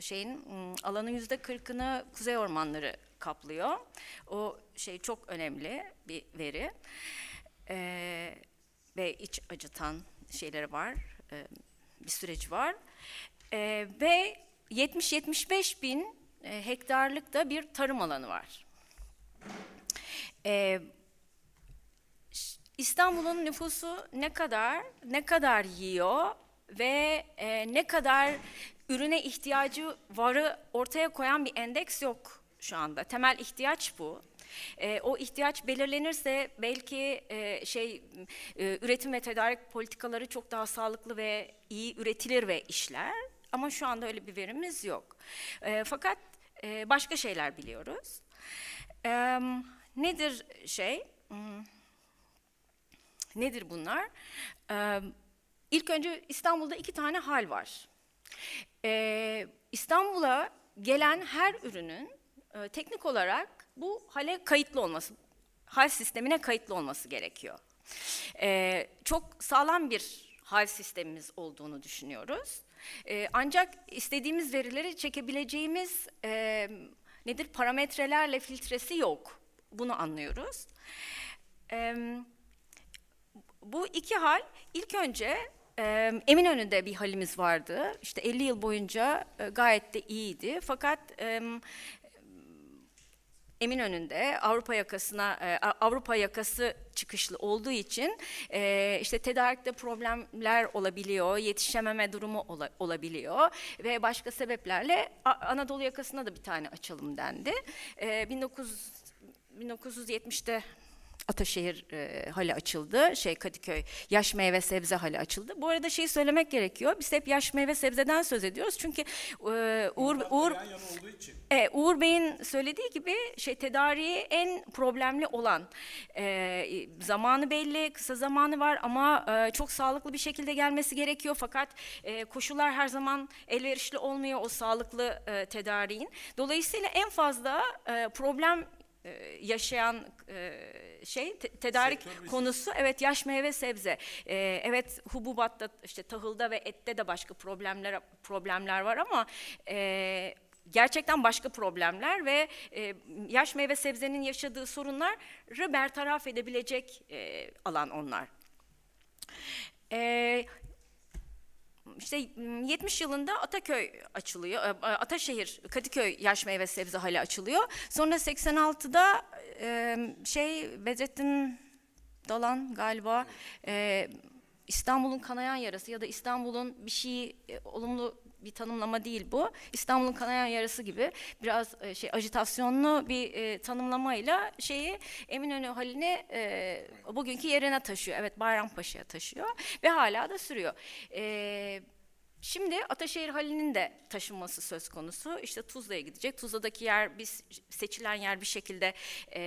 şeyin alanın yüzde 40'ını kuzey ormanları kaplıyor. O şey çok önemli bir veri ve iç acıtan şeyleri var, e, bir süreci var. E, ve 70-75 bin e, hektarlık da bir tarım alanı var. E, İstanbul'un nüfusu ne kadar, ne kadar yiyor ve e, ne kadar ürüne ihtiyacı varı ortaya koyan bir endeks yok şu anda. Temel ihtiyaç bu. E, o ihtiyaç belirlenirse belki e, şey e, üretim ve tedarik politikaları çok daha sağlıklı ve iyi üretilir ve işler. Ama şu anda öyle bir verimiz yok. E, fakat e, başka şeyler biliyoruz. E, nedir şey? Hmm. Nedir bunlar? Ee, ilk önce İstanbul'da iki tane hal var. Ee, İstanbul'a gelen her ürünün e, teknik olarak bu hale kayıtlı olması, hal sistemine kayıtlı olması gerekiyor. Ee, çok sağlam bir hal sistemimiz olduğunu düşünüyoruz. Ee, ancak istediğimiz verileri çekebileceğimiz e, nedir parametrelerle filtresi yok. Bunu anlıyoruz. Evet bu iki hal ilk önce e, Eminönü'nde bir halimiz vardı. İşte 50 yıl boyunca e, gayet de iyiydi. Fakat e, Eminönü'nde Avrupa yakasına e, Avrupa yakası çıkışlı olduğu için e, işte tedarikte problemler olabiliyor, yetişememe durumu ola, olabiliyor ve başka sebeplerle Anadolu yakasına da bir tane açalım dendi. E, 19 1970'te Ataşehir e, hali açıldı. Şey Kadıköy yaş meyve sebze hali açıldı. Bu arada şeyi söylemek gerekiyor. Biz hep yaş meyve sebzeden söz ediyoruz. Çünkü e, Uğur Uğur e, Uğur Bey'in söylediği gibi şey tedariği en problemli olan e, zamanı belli, kısa zamanı var ama e, çok sağlıklı bir şekilde gelmesi gerekiyor. Fakat e, koşullar her zaman elverişli olmuyor o sağlıklı e, tedariğin. Dolayısıyla en fazla e, problem yaşayan e, şey te, tedarik konusu evet yaş meyve sebze e, evet hububatta işte tahılda ve ette de başka problemler problemler var ama e, gerçekten başka problemler ve e, yaş meyve sebzenin yaşadığı sorunları bertaraf edebilecek e, alan onlar. E, işte 70 yılında Ataköy açılıyor, e, Ataşehir, Kadıköy yaş meyve sebze hali açılıyor. Sonra 86'da e, şey Bedrettin Dalan galiba İstanbul'un kanayan yarası ya da İstanbul'un bir şeyi e, olumlu bir tanımlama değil bu. İstanbul'un kanayan yarası gibi biraz e, şey ajitasyonlu bir e, tanımlamayla şeyi Eminönü haline e, bugünkü yerine taşıyor. Evet Bayrampaşa'ya taşıyor ve hala da sürüyor. E, Şimdi Ataşehir Hali'nin de taşınması söz konusu. İşte Tuzla'ya gidecek. Tuzla'daki yer, biz seçilen yer bir şekilde e,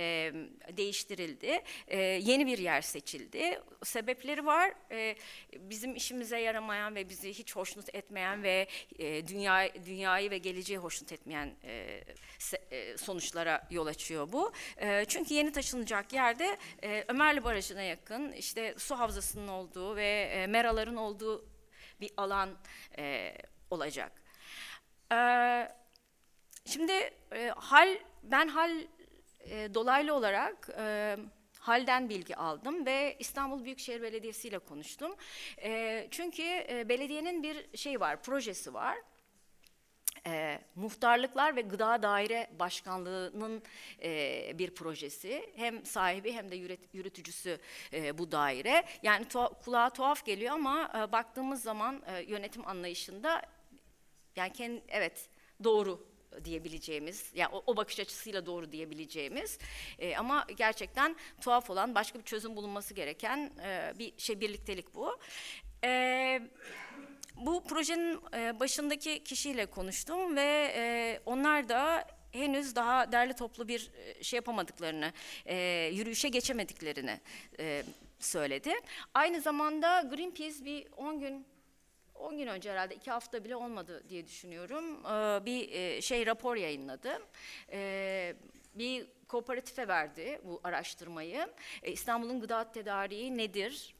değiştirildi. E, yeni bir yer seçildi. Sebepleri var. E, bizim işimize yaramayan ve bizi hiç hoşnut etmeyen ve e, dünya, dünyayı ve geleceği hoşnut etmeyen e, se, e, sonuçlara yol açıyor bu. E, çünkü yeni taşınacak yerde e, Ömerli Barajı'na yakın, işte su havzasının olduğu ve e, meraların olduğu bir alan e, olacak. E, şimdi e, hal ben hal e, dolaylı olarak e, halden bilgi aldım ve İstanbul Büyükşehir Belediyesi ile konuştum. E, çünkü e, belediyenin bir şey var, projesi var e, muhtarlıklar ve gıda daire başkanlığının e, bir projesi. Hem sahibi hem de yürüt, yürütücüsü e, bu daire. Yani tuha, kulağa tuhaf geliyor ama e, baktığımız zaman e, yönetim anlayışında yani kendi, evet doğru diyebileceğimiz, yani o, o bakış açısıyla doğru diyebileceğimiz e, ama gerçekten tuhaf olan başka bir çözüm bulunması gereken e, bir şey birliktelik bu. E, bu projenin e, başındaki kişiyle konuştum ve e, onlar da henüz daha derli toplu bir e, şey yapamadıklarını, yürüyüşe geçemediklerini söyledi. Aynı zamanda Greenpeace bir 10 gün 10 gün önce herhalde iki hafta bile olmadı diye düşünüyorum. Bir şey rapor yayınladı. Bir kooperatife verdi bu araştırmayı. İstanbul'un gıda tedariği nedir?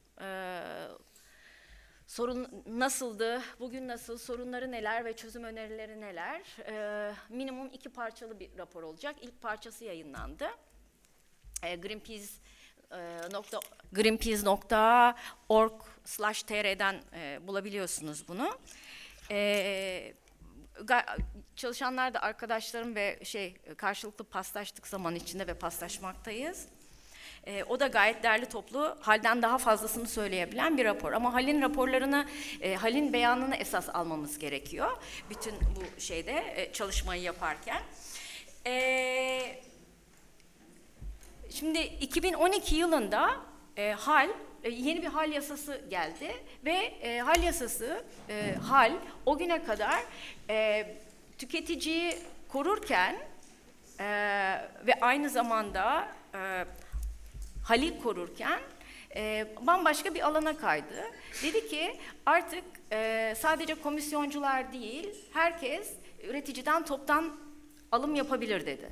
Sorun nasıldı, bugün nasıl, sorunları neler ve çözüm önerileri neler? E, minimum iki parçalı bir rapor olacak. İlk parçası yayınlandı. E, Greenpeace e, nokta greenpeace.org slash tr'den e, bulabiliyorsunuz bunu. E, çalışanlar da arkadaşlarım ve şey karşılıklı paslaştık zaman içinde ve paslaşmaktayız. E, o da gayet derli toplu, halden daha fazlasını söyleyebilen bir rapor. Ama halin raporlarını, e, halin beyanını esas almamız gerekiyor. Bütün bu şeyde e, çalışmayı yaparken. E, şimdi 2012 yılında e, hal e, yeni bir hal yasası geldi ve e, hal yasası e, hal o güne kadar e, tüketiciyi korurken e, ve aynı zamanda e, Halil korurken e, bambaşka bir alana kaydı. Dedi ki artık e, sadece komisyoncular değil, herkes üreticiden toptan alım yapabilir dedi.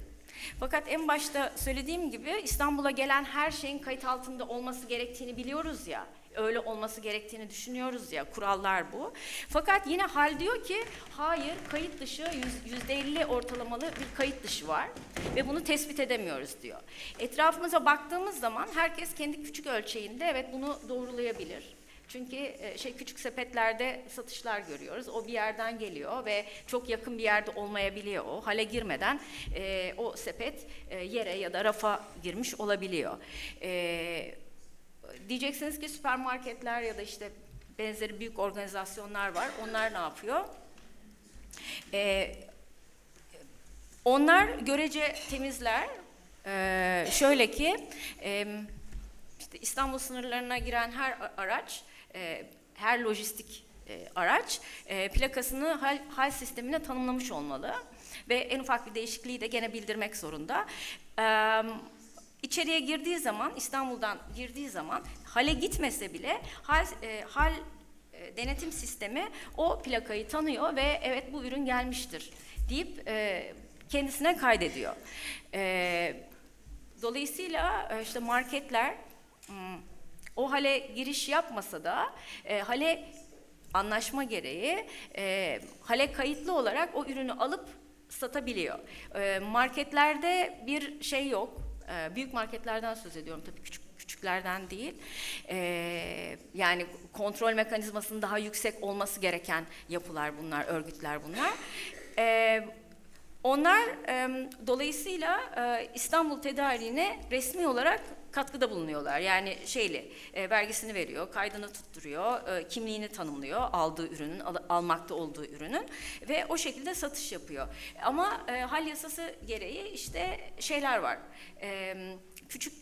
Fakat en başta söylediğim gibi İstanbul'a gelen her şeyin kayıt altında olması gerektiğini biliyoruz ya öyle olması gerektiğini düşünüyoruz ya kurallar bu. Fakat yine hal diyor ki hayır kayıt dışı yüzde elli ortalamalı bir kayıt dışı var ve bunu tespit edemiyoruz diyor. Etrafımıza baktığımız zaman herkes kendi küçük ölçeğinde evet bunu doğrulayabilir. Çünkü e, şey küçük sepetlerde satışlar görüyoruz. O bir yerden geliyor ve çok yakın bir yerde olmayabiliyor o. Hale girmeden e, o sepet e, yere ya da rafa girmiş olabiliyor. E, diyeceksiniz ki süpermarketler ya da işte benzeri büyük organizasyonlar var. Onlar ne yapıyor? Ee, onlar görece temizler. Ee, şöyle ki e, işte İstanbul sınırlarına giren her araç, e, her lojistik e, araç e, plakasını hal, hal sistemine tanımlamış olmalı ve en ufak bir değişikliği de gene bildirmek zorunda. E, içeriye girdiği zaman İstanbul'dan girdiği zaman hale gitmese bile hal, e, hal e, denetim sistemi o plakayı tanıyor ve evet bu ürün gelmiştir deyip e, kendisine kaydediyor. E, dolayısıyla e, işte marketler hmm, o hale giriş yapmasa da e, hale anlaşma gereği e, hale kayıtlı olarak o ürünü alıp satabiliyor. E, marketlerde bir şey yok. E, büyük marketlerden söz ediyorum tabii küçük küçüklerden değil. E, yani kontrol mekanizmasının daha yüksek olması gereken yapılar bunlar, örgütler bunlar. E, onlar e, dolayısıyla e, İstanbul tedariğine resmi olarak katkıda bulunuyorlar. Yani şeyli e, vergisini veriyor, kaydını tutturuyor, e, kimliğini tanımlıyor aldığı ürünün, al, almakta olduğu ürünün ve o şekilde satış yapıyor. Ama e, hal yasası gereği işte şeyler var. E, küçük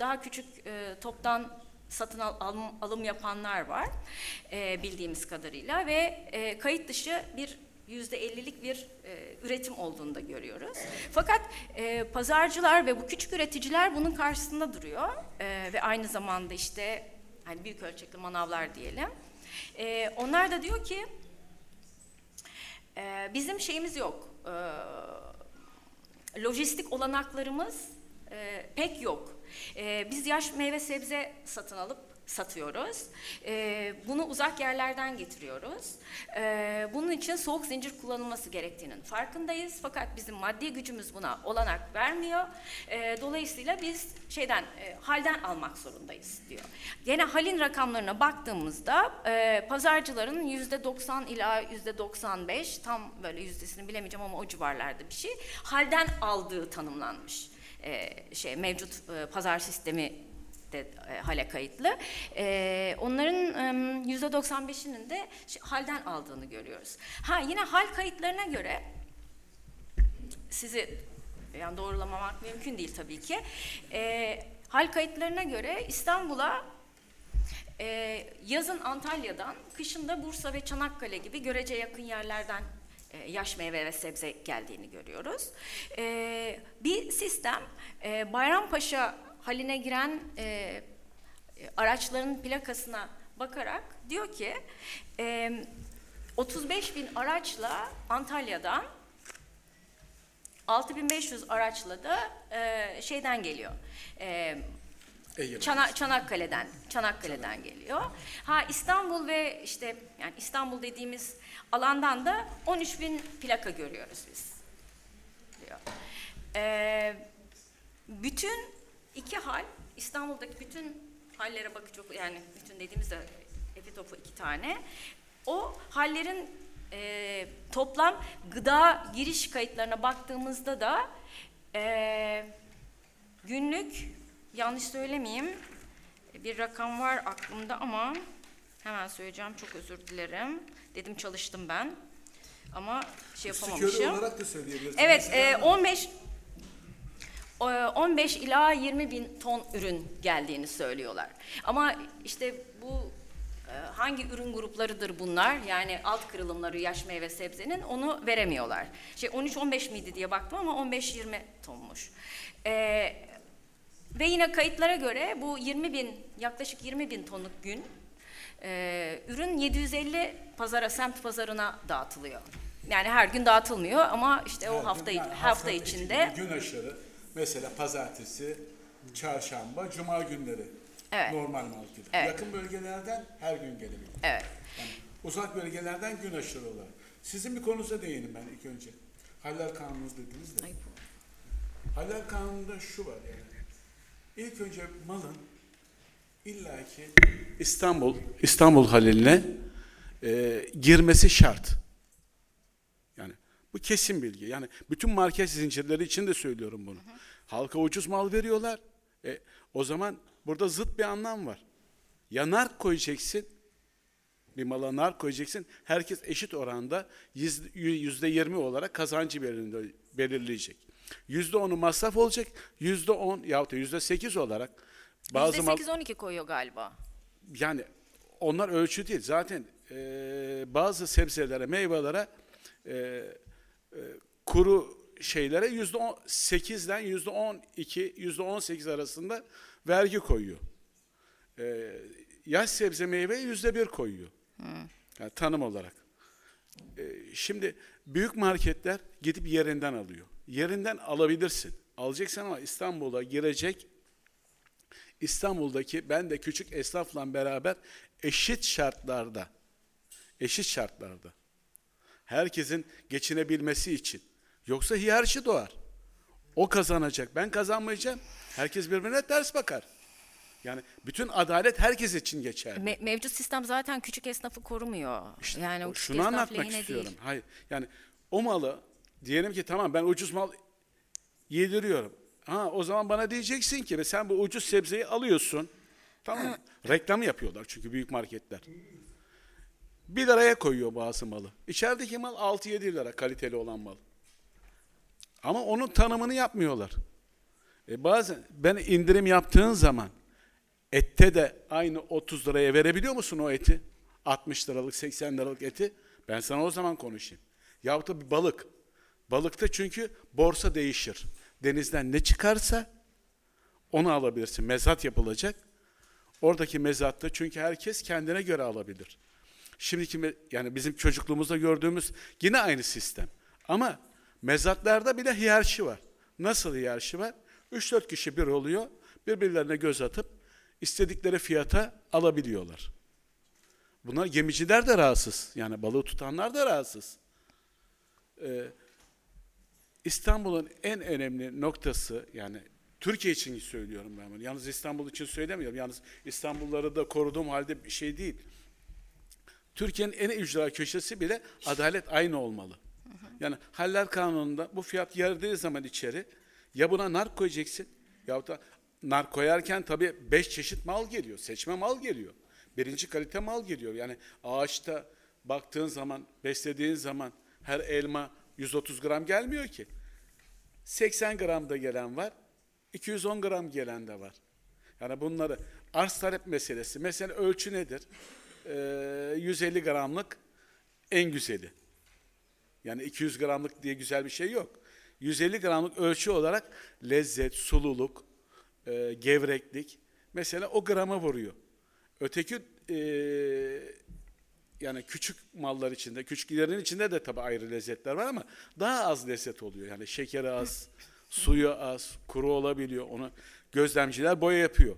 daha küçük e, toptan satın al, alım, alım yapanlar var e, bildiğimiz kadarıyla ve e, kayıt dışı bir yüzde ellilik bir e, üretim olduğunu da görüyoruz. Fakat e, pazarcılar ve bu küçük üreticiler bunun karşısında duruyor e, ve aynı zamanda işte hani büyük ölçekli manavlar diyelim. E, onlar da diyor ki e, bizim şeyimiz yok, e, lojistik olanaklarımız e, pek yok. E, biz yaş meyve sebze satın alıp satıyoruz. E, bunu uzak yerlerden getiriyoruz. E, bunun için soğuk zincir kullanılması gerektiğinin farkındayız. Fakat bizim maddi gücümüz buna olanak vermiyor. E, dolayısıyla biz şeyden e, halden almak zorundayız diyor. Yine halin rakamlarına baktığımızda e, pazarcıların yüzde 90 ila yüzde 95 tam böyle yüzdesini bilemeyeceğim ama o civarlarda bir şey halden aldığı tanımlanmış. E, şey mevcut e, pazar sistemi de e, hale kayıtlı. E, onların yüzde 95'inin de halden aldığını görüyoruz. Ha yine hal kayıtlarına göre sizi yani doğrulamamak mümkün değil tabii ki. E, hal kayıtlarına göre İstanbul'a e, yazın Antalya'dan, kışın da Bursa ve Çanakkale gibi görece yakın yerlerden e, yaş meyve ve sebze geldiğini görüyoruz. E, bir sistem e, Bayrampaşa haline giren e, araçların plakasına bakarak diyor ki e, 35 bin araçla Antalya'dan 6500 araçla da e, şeyden geliyor. E, Çana, Çanakkale'den Çanakkale'den geliyor. Ha İstanbul ve işte yani İstanbul dediğimiz alandan da 13 bin plaka görüyoruz biz. Diyor. Ee, bütün iki hal İstanbul'daki bütün hallere bakacak yani bütün dediğimizde epi topu iki tane. O hallerin e, toplam gıda giriş kayıtlarına baktığımızda da e, günlük yanlış söylemeyeyim bir rakam var aklımda ama hemen söyleyeceğim çok özür dilerim. Dedim çalıştım ben ama şey yapamamışım. olarak da söyleyebilirsin. Evet e, 15 15 ila 20 bin ton ürün geldiğini söylüyorlar. Ama işte bu e, hangi ürün gruplarıdır bunlar? Yani alt kırılımları yaş meyve sebzenin onu veremiyorlar. Şey 13-15 miydi diye baktım ama 15-20 tonmuş. Ee, ve yine kayıtlara göre bu 20 bin yaklaşık 20 bin tonluk gün e, ürün 750 pazara semt pazarına dağıtılıyor. Yani her gün dağıtılmıyor ama işte o hafta hafta, hafta içinde gün aşırı Mesela pazartesi, çarşamba, cuma günleri. Evet. Normal market. Evet. Yakın bölgelerden her gün gelebilir. Evet. Yani uzak bölgelerden gün aşırı olarak. Sizin bir konunuza değinim ben ilk önce. Halal kanunu dediniz de. Ay, Halal kanununda şu var yani. İlk önce malın illaki İstanbul, İstanbul halaline e, girmesi şart. Bu kesin bilgi. Yani bütün market zincirleri için de söylüyorum bunu. Hı hı. Halka ucuz mal veriyorlar. E, o zaman burada zıt bir anlam var. Ya nar koyacaksın, bir mala nar koyacaksın. Herkes eşit oranda yüzde yirmi olarak kazancı belirleyecek. Yüzde onu masraf olacak. Yüzde on yahut da yüzde sekiz olarak bazı Yüzde sekiz on iki koyuyor galiba. Yani onlar ölçü değil. Zaten e, bazı sebzelere, meyvelere e, e, kuru şeylere yüzde sekizden yüzde on iki, yüzde on sekiz arasında vergi koyuyor. E, yaş sebze meyve yüzde bir koyuyor. Yani tanım olarak. E, şimdi büyük marketler gidip yerinden alıyor. Yerinden alabilirsin. Alacaksın ama İstanbul'a girecek İstanbul'daki ben de küçük esnafla beraber eşit şartlarda eşit şartlarda herkesin geçinebilmesi için. Yoksa hiyerarşi doğar. O kazanacak, ben kazanmayacağım. Herkes birbirine ters bakar. Yani bütün adalet herkes için geçerli. Me- mevcut sistem zaten küçük esnafı korumuyor. İşte yani o şunu anlatmak istiyorum. değil. Hayır. Yani o malı diyelim ki tamam ben ucuz mal yediriyorum. Ha o zaman bana diyeceksin ki sen bu ucuz sebzeyi alıyorsun. Tamam mı? Reklamı yapıyorlar çünkü büyük marketler. Bir liraya koyuyor bazı malı. İçerideki mal 6-7 lira kaliteli olan mal. Ama onun tanımını yapmıyorlar. E bazen ben indirim yaptığın zaman ette de aynı 30 liraya verebiliyor musun o eti? 60 liralık 80 liralık eti. Ben sana o zaman konuşayım. Yahut da bir balık. Balıkta çünkü borsa değişir. Denizden ne çıkarsa onu alabilirsin. Mezat yapılacak. Oradaki mezatta çünkü herkes kendine göre alabilir. Şimdiki yani bizim çocukluğumuzda gördüğümüz yine aynı sistem. Ama mezatlarda bile hiyerarşi var. Nasıl hiyerarşi var? 3-4 kişi bir oluyor. Birbirlerine göz atıp istedikleri fiyata alabiliyorlar. Bunlar gemiciler de rahatsız. Yani balığı tutanlar da rahatsız. Ee, İstanbul'un en önemli noktası yani Türkiye için söylüyorum ben bunu. Yalnız İstanbul için söylemiyorum. Yalnız İstanbulları da koruduğum halde bir şey değil. Türkiye'nin en ücra köşesi bile adalet aynı olmalı. Yani haller kanununda bu fiyat girdiği zaman içeri ya buna nar koyacaksın ya da nar koyarken tabii beş çeşit mal geliyor. Seçme mal geliyor. Birinci kalite mal geliyor. Yani ağaçta baktığın zaman, beslediğin zaman her elma 130 gram gelmiyor ki. 80 gram da gelen var. 210 gram gelen de var. Yani bunları arz talep meselesi. Mesela ölçü nedir? Ee, 150 gramlık en güzeli. Yani 200 gramlık diye güzel bir şey yok. 150 gramlık ölçü olarak lezzet, sululuk, e, gevreklik mesela o grama vuruyor. Öteki e, yani küçük mallar içinde, küçüklerin içinde de tabii ayrı lezzetler var ama daha az lezzet oluyor. Yani şekeri az, suyu az, kuru olabiliyor. Onu gözlemciler boya yapıyor.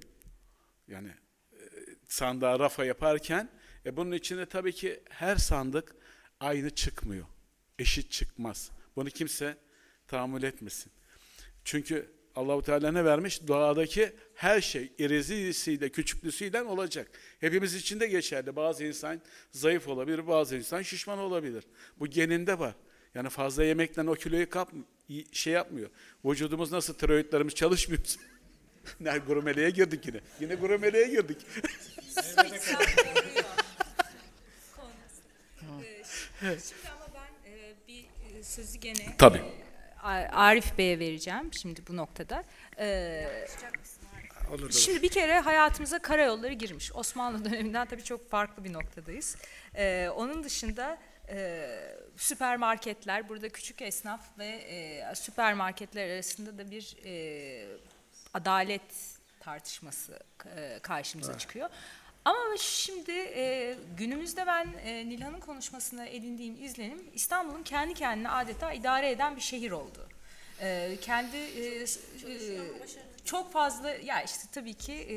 Yani e, sandığa rafa yaparken e, bunun içinde tabii ki her sandık aynı çıkmıyor. Eşit çıkmaz. Bunu kimse tahammül etmesin. Çünkü Allahu Teala ne vermiş? Doğadaki her şey irizisiyle, küçüklüsüyle olacak. Hepimiz için de geçerli. Bazı insan zayıf olabilir, bazı insan şişman olabilir. Bu geninde var. Yani fazla yemekten o kiloyu kap şey yapmıyor. Vücudumuz nasıl tiroidlerimiz çalışmıyor. ne gurmeliğe girdik yine. Yine gurmeliğe girdik. Şimdi sözü gene Tabii. A- Arif Bey'e vereceğim şimdi bu noktada. Ee, Şimdi bir kere hayatımıza karayolları girmiş. Osmanlı döneminden tabii çok farklı bir noktadayız. Ee, onun dışında e, süpermarketler, burada küçük esnaf ve e, süpermarketler arasında da bir e, adalet tartışması e, karşımıza çıkıyor. Ama şimdi e, günümüzde ben e, Nilhan'ın konuşmasında edindiğim izlenim İstanbul'un kendi kendine adeta idare eden bir şehir oldu. E, kendi e, s- e, çok fazla ya işte tabii ki e,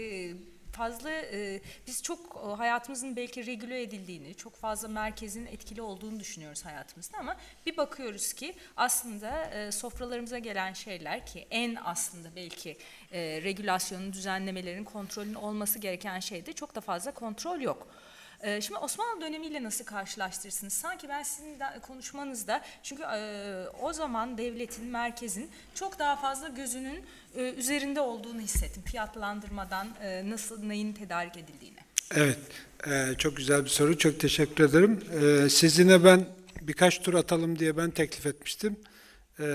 fazla e, biz çok e, hayatımızın belki regüle edildiğini, çok fazla merkezin etkili olduğunu düşünüyoruz hayatımızda ama bir bakıyoruz ki aslında e, sofralarımıza gelen şeyler ki en aslında belki e, regülasyonun, düzenlemelerin, kontrolün olması gereken şeyde çok da fazla kontrol yok. E, Şimdi Osmanlı dönemiyle nasıl karşılaştırırsınız? Sanki ben sizin konuşmanızda çünkü e, o zaman devletin, merkezin çok daha fazla gözünün e, üzerinde olduğunu hissettim. Fiyatlandırmadan e, nasıl neyin tedarik edildiğini. Evet, çok güzel bir soru. Çok teşekkür ederim. E, sizinle ben birkaç tur atalım diye ben teklif etmiştim. E,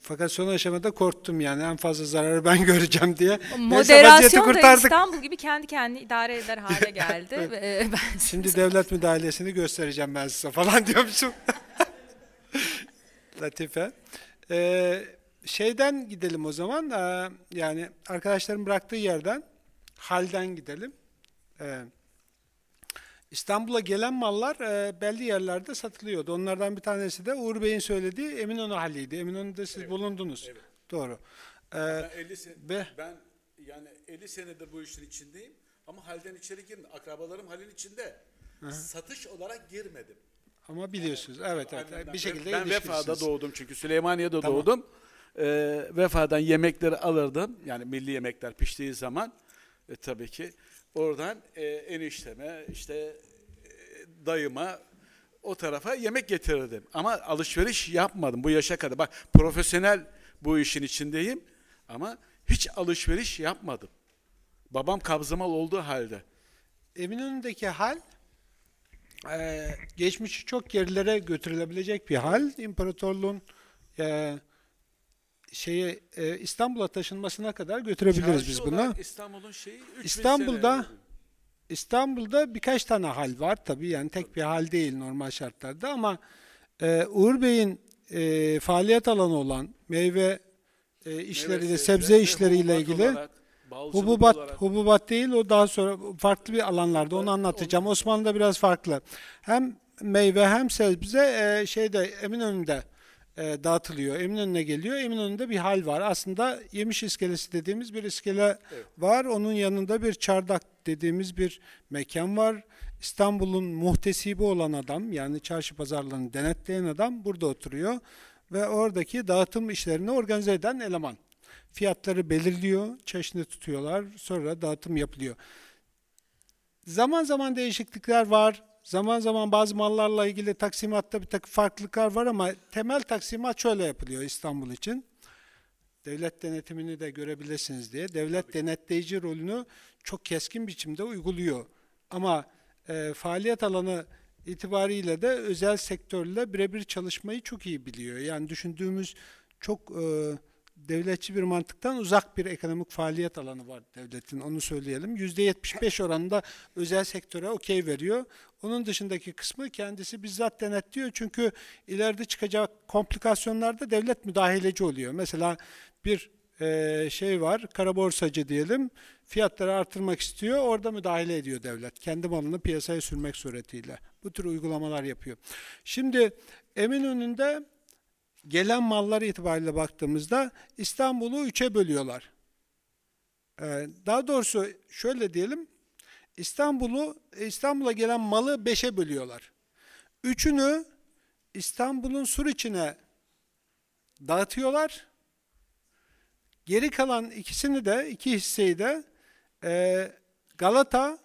fakat son aşamada korktum yani en fazla zararı ben göreceğim diye. Moderasyon da. İstanbul gibi kendi kendini idare eder hale geldi. E, ben Şimdi devlet müdahalesini göstereceğim ben size falan diyormuşum. Latife. Ee, şeyden gidelim o zaman. Ee, yani arkadaşların bıraktığı yerden, halden gidelim. Ee, İstanbul'a gelen mallar e, belli yerlerde satılıyordu. Onlardan bir tanesi de Uğur Bey'in söylediği Eminönü haliydi. Eminönü'nde siz bulundunuz. Doğru. Ee, Ben 50 sene, Ve- ben yani 50 senedir bu işin içindeyim ama halden içeri girmedim. Akrabalarım halin içinde. Satış olarak girmedim. Ama biliyorsunuz. Evet evet. Annemden bir şekilde ben Vefa'da doğdum çünkü Süleymaniye'de Tamam. doğdum. Ee, Vefa'dan yemekleri alırdım. Yani milli yemekler piştiği zaman e, tabii ki oradan e, enişteme işte e, dayıma o tarafa yemek getirirdim. Ama alışveriş yapmadım bu yaşa kadar. Bak profesyonel bu işin içindeyim ama hiç alışveriş yapmadım. Babam kabzımal olduğu halde. Eminönü'ndeki hal e, geçmişi çok gerilere götürülebilecek bir hal. İmparatorluğun e, şeyi e, İstanbul'a taşınmasına kadar götürebiliriz Çarşı biz bunu. İstanbul'un şeyi 3000 İstanbul'da sene. İstanbul'da birkaç tane hal var tabii yani tek bir hal değil normal şartlarda ama e, Uğur Bey'in e, faaliyet alanı olan meyve e, işleriyle, Meyve sebze sebze ve işleriyle hububat ilgili olarak, hububat olarak. hububat değil o daha sonra farklı bir alanlarda onu anlatacağım. Osmanlı'da biraz farklı. Hem meyve hem sebze e, şeyde Eminönü'nde e, dağıtılıyor. Eminönü'ne geliyor. Eminönü'nde bir hal var. Aslında yemiş iskelesi dediğimiz bir iskele var. Onun yanında bir çardak dediğimiz bir mekan var. İstanbul'un muhtesibi olan adam yani çarşı pazarlarını denetleyen adam burada oturuyor ve oradaki dağıtım işlerini organize eden eleman. Fiyatları belirliyor, çeşni tutuyorlar, sonra dağıtım yapılıyor. Zaman zaman değişiklikler var. Zaman zaman bazı mallarla ilgili taksimatta bir takım farklılıklar var ama temel taksimat şöyle yapılıyor İstanbul için. Devlet denetimini de görebilirsiniz diye. Devlet denetleyici rolünü çok keskin biçimde uyguluyor. Ama e, faaliyet alanı itibariyle de özel sektörle birebir çalışmayı çok iyi biliyor. Yani düşündüğümüz çok e, devletçi bir mantıktan uzak bir ekonomik faaliyet alanı var devletin onu söyleyelim. %75 oranında özel sektöre okey veriyor. Onun dışındaki kısmı kendisi bizzat denetliyor. Çünkü ileride çıkacak komplikasyonlarda devlet müdahaleci oluyor. Mesela bir e, şey var, kara borsacı diyelim, fiyatları artırmak istiyor, orada müdahale ediyor devlet. Kendi malını piyasaya sürmek suretiyle. Bu tür uygulamalar yapıyor. Şimdi Eminönü'nde gelen mallar itibariyle baktığımızda İstanbul'u üçe bölüyorlar. Ee, daha doğrusu şöyle diyelim, İstanbul'u İstanbul'a gelen malı beşe bölüyorlar. Üçünü İstanbul'un sur içine dağıtıyorlar. Geri kalan ikisini de, iki hisseyi de e, Galata,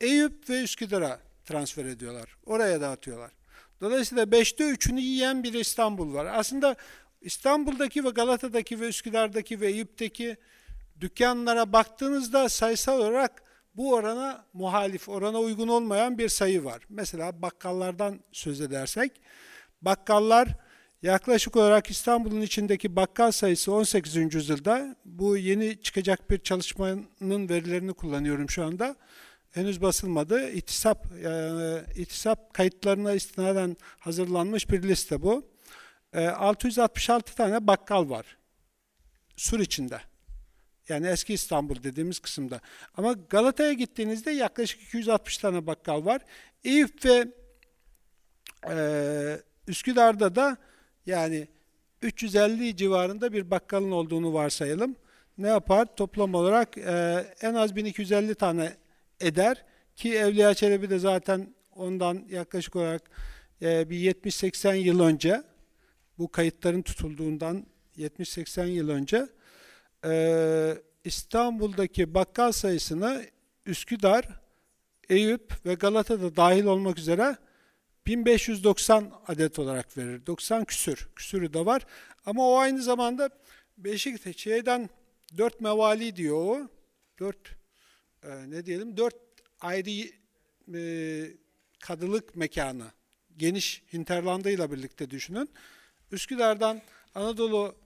Eyüp ve Üsküdar'a transfer ediyorlar. Oraya dağıtıyorlar. Dolayısıyla beşte üçünü yiyen bir İstanbul var. Aslında İstanbul'daki ve Galata'daki ve Üsküdar'daki ve Eyüp'teki dükkanlara baktığınızda sayısal olarak bu orana muhalif, orana uygun olmayan bir sayı var. Mesela bakkallardan söz edersek, bakkallar yaklaşık olarak İstanbul'un içindeki bakkal sayısı 18. yüzyılda, bu yeni çıkacak bir çalışmanın verilerini kullanıyorum şu anda, henüz basılmadı. İhtisap, e, ihtisap kayıtlarına istinaden hazırlanmış bir liste bu. E, 666 tane bakkal var. Sur içinde. Yani eski İstanbul dediğimiz kısımda. Ama Galata'ya gittiğinizde yaklaşık 260 tane bakkal var. Eyüp ve e, Üsküdar'da da yani 350 civarında bir bakkalın olduğunu varsayalım. Ne yapar? Toplam olarak e, en az 1250 tane eder ki Evliya Çelebi de zaten ondan yaklaşık olarak e, bir 70-80 yıl önce bu kayıtların tutulduğundan 70-80 yıl önce e, İstanbul'daki bakkal sayısını Üsküdar, Eyüp ve Galata'da dahil olmak üzere 1590 adet olarak verir. 90 küsür. Küsürü de var. Ama o aynı zamanda Beşiktaş'tan 4 mevali diyor o. 4 e, ne diyelim? 4 ayrı e, kadılık mekanı. Geniş hinterlandıyla birlikte düşünün. Üsküdar'dan Anadolu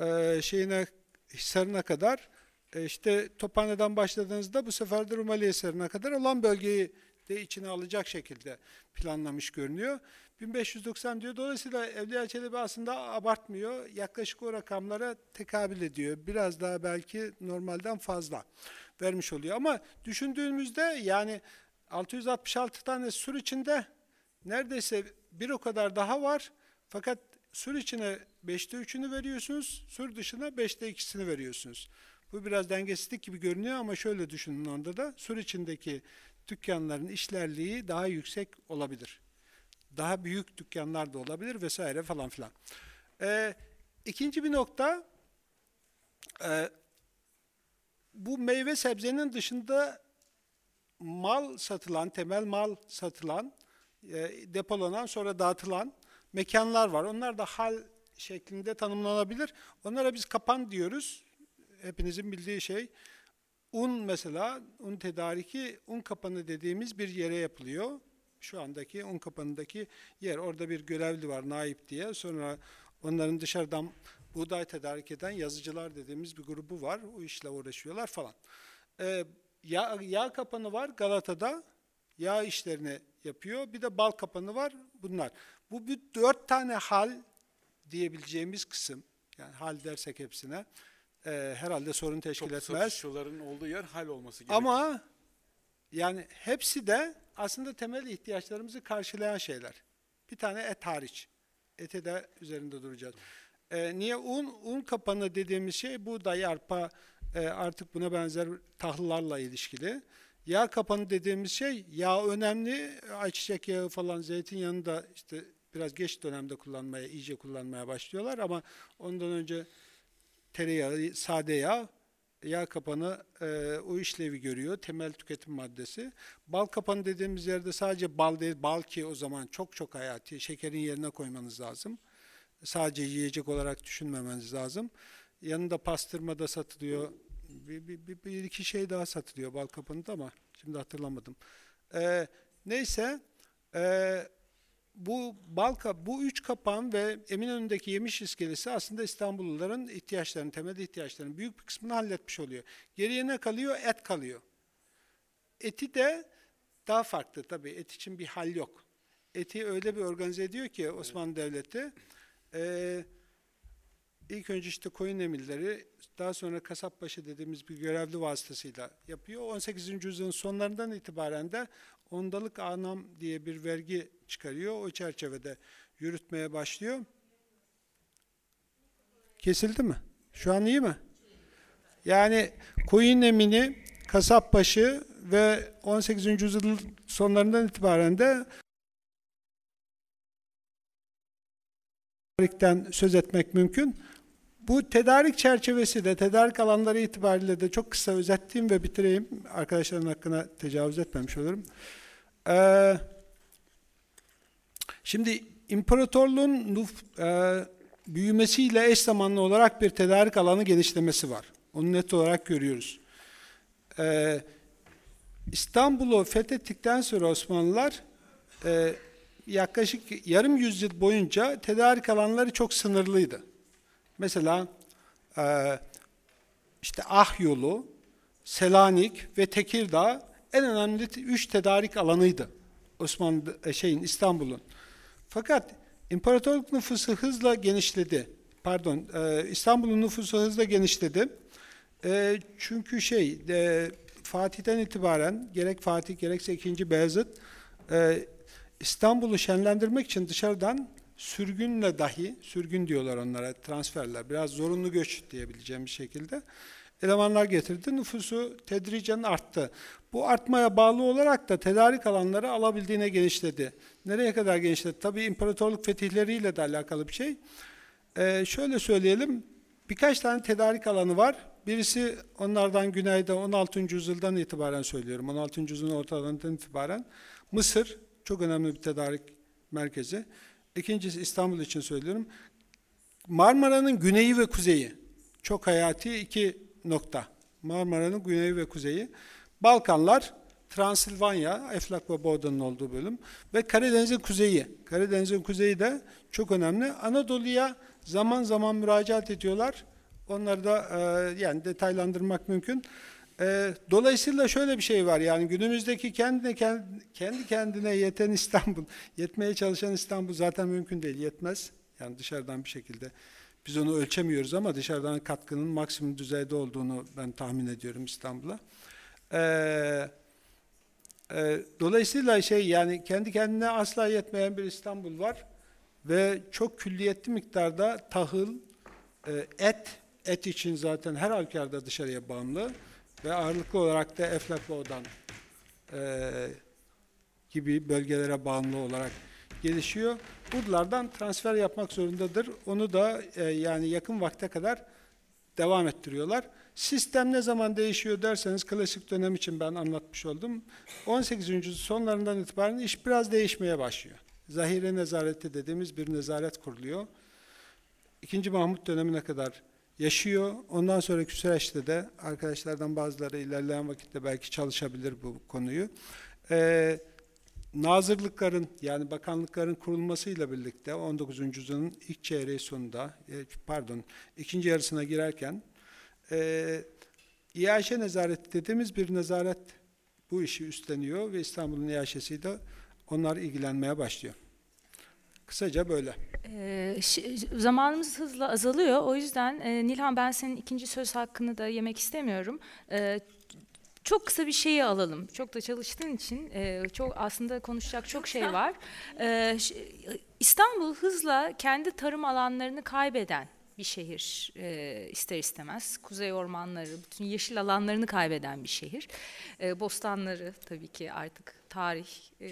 e, şeyine Hisarı'na kadar e, işte Tophane'den başladığınızda bu sefer de Rumeli Hisarı'na kadar olan bölgeyi de içine alacak şekilde planlamış görünüyor. 1590 diyor. Dolayısıyla Evliya Çelebi aslında abartmıyor. Yaklaşık o rakamlara tekabül ediyor. Biraz daha belki normalden fazla vermiş oluyor. Ama düşündüğümüzde yani 666 tane sur içinde neredeyse bir o kadar daha var. Fakat sur içine 5'te 3'ünü veriyorsunuz, sur dışına 5'te 2'sini veriyorsunuz. Bu biraz dengesizlik gibi görünüyor ama şöyle düşünün onda da sur içindeki dükkanların işlerliği daha yüksek olabilir. Daha büyük dükkanlar da olabilir vesaire falan filan. Ee, ikinci bir nokta e, bu meyve sebzenin dışında mal satılan, temel mal satılan, e, depolanan sonra dağıtılan mekanlar var. Onlar da hal şeklinde tanımlanabilir. Onlara biz kapan diyoruz. Hepinizin bildiği şey. Un mesela, un tedariki, un kapanı dediğimiz bir yere yapılıyor. Şu andaki un kapanındaki yer. Orada bir görevli var, naip diye. Sonra onların dışarıdan buğday tedarik eden yazıcılar dediğimiz bir grubu var. O işle uğraşıyorlar falan. Ee, yağ, yağ kapanı var Galata'da. Yağ işlerini yapıyor. Bir de bal kapanı var bunlar. Bu bir dört tane hal diyebileceğimiz kısım. Yani hal dersek hepsine. e, herhalde sorun teşkil Toplu etmez. satışçıların olduğu yer hal olması gerekiyor. Ama yani hepsi de aslında temel ihtiyaçlarımızı karşılayan şeyler. Bir tane et hariç. Ete de üzerinde duracağız. Ee, niye un? Un kapanı dediğimiz şey buğday, arpa e, artık buna benzer tahıllarla ilişkili. Yağ kapanı dediğimiz şey yağ önemli. Ayçiçek yağı falan zeytinyağını da işte biraz geç dönemde kullanmaya, iyice kullanmaya başlıyorlar ama ondan önce tereyağı, sade yağ, yağ kapanı e, o işlevi görüyor. Temel tüketim maddesi. Bal kapanı dediğimiz yerde sadece bal değil, bal ki o zaman çok çok hayati. Şekerin yerine koymanız lazım. Sadece yiyecek olarak düşünmemeniz lazım. Yanında pastırma da satılıyor. Bir, bir, bir, bir iki şey daha satılıyor bal kapanında ama şimdi hatırlamadım. E, neyse e, bu balka, bu üç kapan ve Eminönü'ndeki yemiş iskelesi aslında İstanbulluların ihtiyaçlarını, temel ihtiyaçlarının büyük bir kısmını halletmiş oluyor. Geriye ne kalıyor? Et kalıyor. Eti de daha farklı tabii. Et için bir hal yok. Eti öyle bir organize ediyor ki Osmanlı Devleti. Ee, ilk önce işte koyun emirleri, daha sonra kasapbaşı dediğimiz bir görevli vasıtasıyla yapıyor. 18. yüzyılın sonlarından itibaren de ondalık anam diye bir vergi çıkarıyor. O çerçevede yürütmeye başlıyor. Kesildi mi? Şu an iyi mi? Yani koyun emini, kasapbaşı ve 18. yüzyılın sonlarından itibaren de tedarikten söz etmek mümkün. Bu tedarik çerçevesi de, tedarik alanları itibariyle de çok kısa özetleyeyim ve bitireyim. Arkadaşların hakkına tecavüz etmemiş olurum. Ee, şimdi imparatorluğun nüf- e, büyümesiyle eş zamanlı olarak bir tedarik alanı genişlemesi var. Onu net olarak görüyoruz. Ee, İstanbul'u fethettikten sonra Osmanlılar e, yaklaşık yarım yüzyıl boyunca tedarik alanları çok sınırlıydı. Mesela e, işte Ah yolu, Selanik ve Tekirdağ en önemli üç tedarik alanıydı Osmanlı e, şeyin İstanbul'un. Fakat imparatorluk nüfusu hızla genişledi. Pardon, e, İstanbul'un nüfusu hızla genişledi. E, çünkü şey e, Fatih'ten itibaren gerek Fatih gerekse 2. Beyazıt e, İstanbul'u şenlendirmek için dışarıdan sürgünle dahi, sürgün diyorlar onlara, transferler, biraz zorunlu göç diyebileceğim bir şekilde elemanlar getirdi. Nüfusu tedricen arttı. Bu artmaya bağlı olarak da tedarik alanları alabildiğine genişledi. Nereye kadar genişledi? Tabii imparatorluk fetihleriyle de alakalı bir şey. Ee, şöyle söyleyelim, birkaç tane tedarik alanı var. Birisi onlardan güneyde 16. yüzyıldan itibaren söylüyorum, 16. yüzyılın ortalarından itibaren Mısır, çok önemli bir tedarik merkezi. İkincisi İstanbul için söylüyorum. Marmara'nın güneyi ve kuzeyi. Çok hayati iki nokta. Marmara'nın güneyi ve kuzeyi. Balkanlar, Transilvanya, Eflak ve Boğda'nın olduğu bölüm ve Karadeniz'in kuzeyi. Karadeniz'in kuzeyi de çok önemli. Anadolu'ya zaman zaman müracaat ediyorlar. Onları da e, yani detaylandırmak mümkün. E, dolayısıyla şöyle bir şey var yani günümüzdeki kendine kendi kendine yeten İstanbul, yetmeye çalışan İstanbul zaten mümkün değil, yetmez. Yani dışarıdan bir şekilde biz onu ölçemiyoruz ama dışarıdan katkının maksimum düzeyde olduğunu ben tahmin ediyorum İstanbul'a. Ee, e, dolayısıyla şey yani kendi kendine asla yetmeyen bir İstanbul var ve çok külliyetli miktarda tahıl, e, et, et için zaten her halükarda dışarıya bağımlı ve ağırlıklı olarak da Eflak ve Odan e, gibi bölgelere bağımlı olarak gelişiyor. Buralardan transfer yapmak zorundadır. Onu da e, yani yakın vakte kadar devam ettiriyorlar. Sistem ne zaman değişiyor derseniz klasik dönem için ben anlatmış oldum. 18. yüzyıl sonlarından itibaren iş biraz değişmeye başlıyor. Zahire nezareti dediğimiz bir nezaret kuruluyor. İkinci Mahmut dönemine kadar yaşıyor. Ondan sonraki süreçte de arkadaşlardan bazıları ilerleyen vakitte belki çalışabilir bu konuyu. Ee, nazırlıkların yani bakanlıkların kurulmasıyla birlikte 19. yüzyılın ilk çeyreği sonunda e, pardon ikinci yarısına girerken e, İAŞ nezareti dediğimiz bir nezaret bu işi üstleniyor ve İstanbul'un İAŞ'siyle onlar ilgilenmeye başlıyor. Kısaca böyle. Ee, zamanımız hızla azalıyor. O yüzden e, Nilhan ben senin ikinci söz hakkını da yemek istemiyorum. E, çok kısa bir şeyi alalım. Çok da çalıştığın için e, çok aslında konuşacak çok şey var. E, İstanbul hızla kendi tarım alanlarını kaybeden bir şehir e, ister istemez. Kuzey ormanları, bütün yeşil alanlarını kaybeden bir şehir. E, bostanları tabii ki artık tarih. E,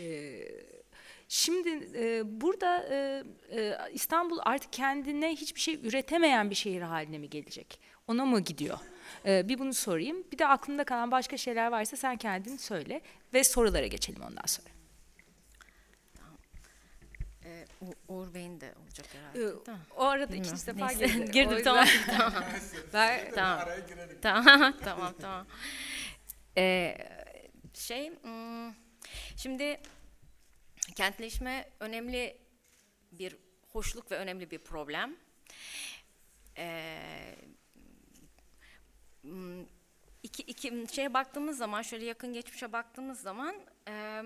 şimdi e, burada e, e, İstanbul artık kendine hiçbir şey üretemeyen bir şehir haline mi gelecek? Ona mı gidiyor? E, bir bunu sorayım. Bir de aklında kalan başka şeyler varsa sen kendin söyle ve sorulara geçelim ondan sonra. Uğur Bey'in de olacak herhalde. Ee, o arada Bilmiyorum. ikinci defa girdi. Girdim tamam. tamam. ben, tamam. tamam. tamam tamam. Ee, şey hmm, şimdi kentleşme önemli bir hoşluk ve önemli bir problem. Ee, iki, iki şeye baktığımız zaman şöyle yakın geçmişe baktığımız zaman e,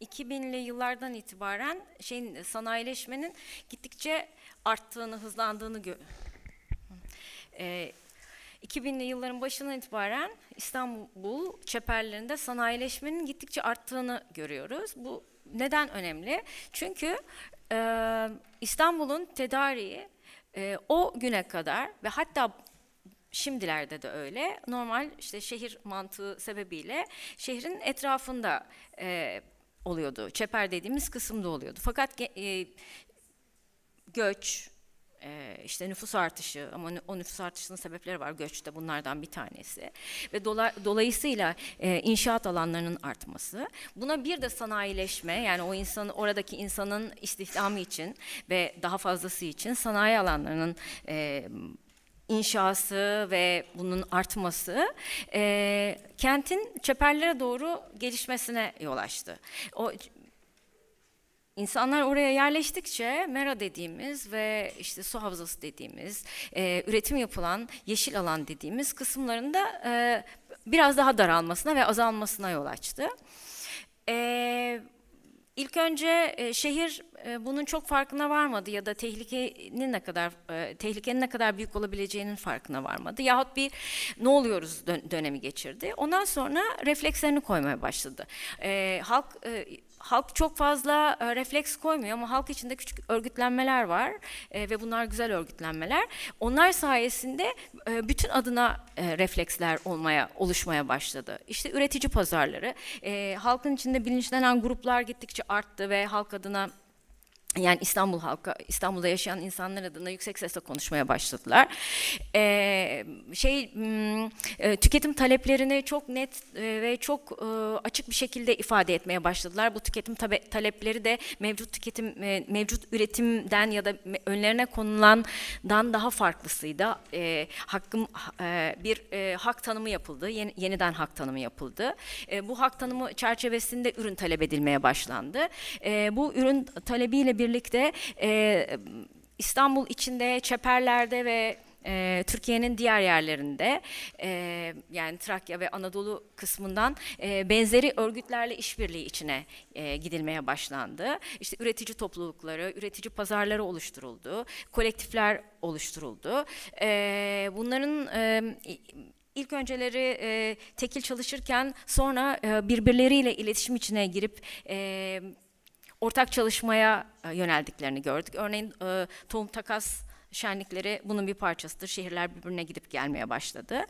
2000'li yıllardan itibaren şeyin sanayileşmenin gittikçe arttığını, hızlandığını gö e, 2000'li yılların başından itibaren İstanbul çeperlerinde sanayileşmenin gittikçe arttığını görüyoruz. Bu neden önemli? Çünkü e, İstanbul'un tedariği e, o güne kadar ve hatta şimdilerde de öyle normal işte şehir mantığı sebebiyle şehrin etrafında e, oluyordu. Çeper dediğimiz kısımda oluyordu. Fakat e, göç, e, işte nüfus artışı ama o nüfus artışının sebepleri var. Göç de bunlardan bir tanesi. Ve dola, dolayısıyla e, inşaat alanlarının artması. Buna bir de sanayileşme yani o insanın oradaki insanın istihdamı için ve daha fazlası için sanayi alanlarının e, inşası ve bunun artması e, kentin çeperlere doğru gelişmesine yol açtı. O İnsanlar oraya yerleştikçe mera dediğimiz ve işte su havzası dediğimiz, e, üretim yapılan yeşil alan dediğimiz kısımlarında e, biraz daha daralmasına ve azalmasına yol açtı. E, ilk önce e, şehir e, bunun çok farkına varmadı ya da tehlikenin ne kadar e, tehlikenin ne kadar büyük olabileceğinin farkına varmadı. Yahut bir ne oluyoruz dönemi geçirdi. Ondan sonra reflekslerini koymaya başladı. E, halk e, halk çok fazla e, refleks koymuyor ama halk içinde küçük örgütlenmeler var e, ve bunlar güzel örgütlenmeler. Onlar sayesinde e, bütün adına e, refleksler olmaya oluşmaya başladı. İşte üretici pazarları, e, halkın içinde bilinçlenen gruplar gittikçe arttı ve halk adına yani İstanbul halkı, İstanbul'da yaşayan insanlar adına yüksek sesle konuşmaya başladılar. Ee, şey hmm, e, tüketim taleplerini çok net e, ve çok e, açık bir şekilde ifade etmeye başladılar. Bu tüketim talepleri de mevcut tüketim mevcut üretimden ya da önlerine konulandan daha farklısıydı. E, hakkım bir hak tanımı yapıldı. Yeni, yeniden hak tanımı yapıldı. Bu hak tanımı çerçevesinde ürün talep edilmeye başlandı. Bu ürün talebiyle bir birlikte e, İstanbul içinde, çeperlerde ve e, Türkiye'nin diğer yerlerinde e, yani Trakya ve Anadolu kısmından e, benzeri örgütlerle işbirliği içine e, gidilmeye başlandı. İşte üretici toplulukları, üretici pazarları oluşturuldu, kolektifler oluşturuldu. E, bunların e, ilk önceleri e, tekil çalışırken sonra e, birbirleriyle iletişim içine girip e, ortak çalışmaya e, yöneldiklerini gördük. Örneğin e, tohum takas şenlikleri bunun bir parçasıdır. Şehirler birbirine gidip gelmeye başladı.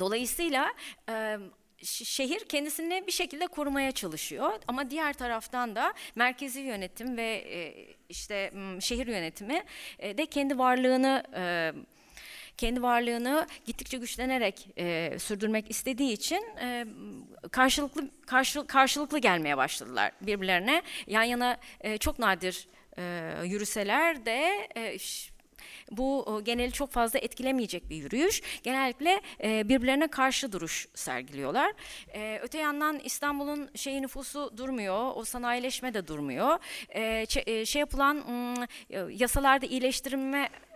Dolayısıyla şehir kendisini bir şekilde korumaya çalışıyor ama diğer taraftan da merkezi yönetim ve işte şehir yönetimi de kendi varlığını kendi varlığını gittikçe güçlenerek e, sürdürmek istediği için e, karşılıklı karşı, karşılıklı gelmeye başladılar birbirlerine yan yana e, çok nadir e, yürüseler de e, bu geneli çok fazla etkilemeyecek bir yürüyüş. Genellikle e, birbirlerine karşı duruş sergiliyorlar. E, öte yandan İstanbul'un şey nüfusu durmuyor, o sanayileşme de durmuyor. E, e, şey yapılan yasalarda iyileştirme e,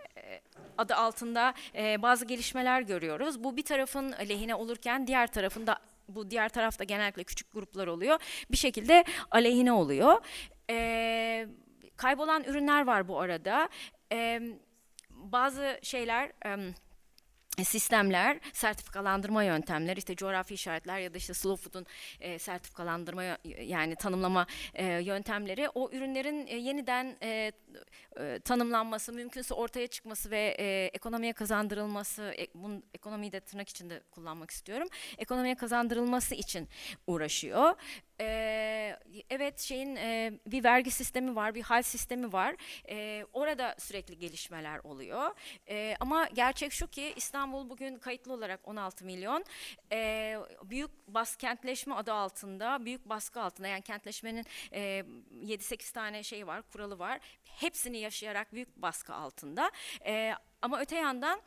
adı altında e, bazı gelişmeler görüyoruz. Bu bir tarafın lehine olurken diğer tarafında bu diğer tarafta genellikle küçük gruplar oluyor. Bir şekilde aleyhine oluyor. E, kaybolan ürünler var bu arada. E, bazı şeyler em, sistemler, sertifikalandırma yöntemleri, işte coğrafi işaretler ya da işte Slow Food'un e, sertifikalandırma yani tanımlama e, yöntemleri o ürünlerin e, yeniden e, e, tanımlanması, mümkünse ortaya çıkması ve e, ekonomiye kazandırılması, e, bunun ekonomiyi de tırnak içinde kullanmak istiyorum, ekonomiye kazandırılması için uğraşıyor. Ee, evet şeyin e, bir vergi sistemi var, bir hal sistemi var. Ee, orada sürekli gelişmeler oluyor. Ee, ama gerçek şu ki İstanbul bugün kayıtlı olarak 16 milyon. Ee, büyük bas kentleşme adı altında, büyük baskı altında yani kentleşmenin e, 7-8 tane şey var, kuralı var. Hepsini yaşayarak büyük baskı altında. Ee, ama öte yandan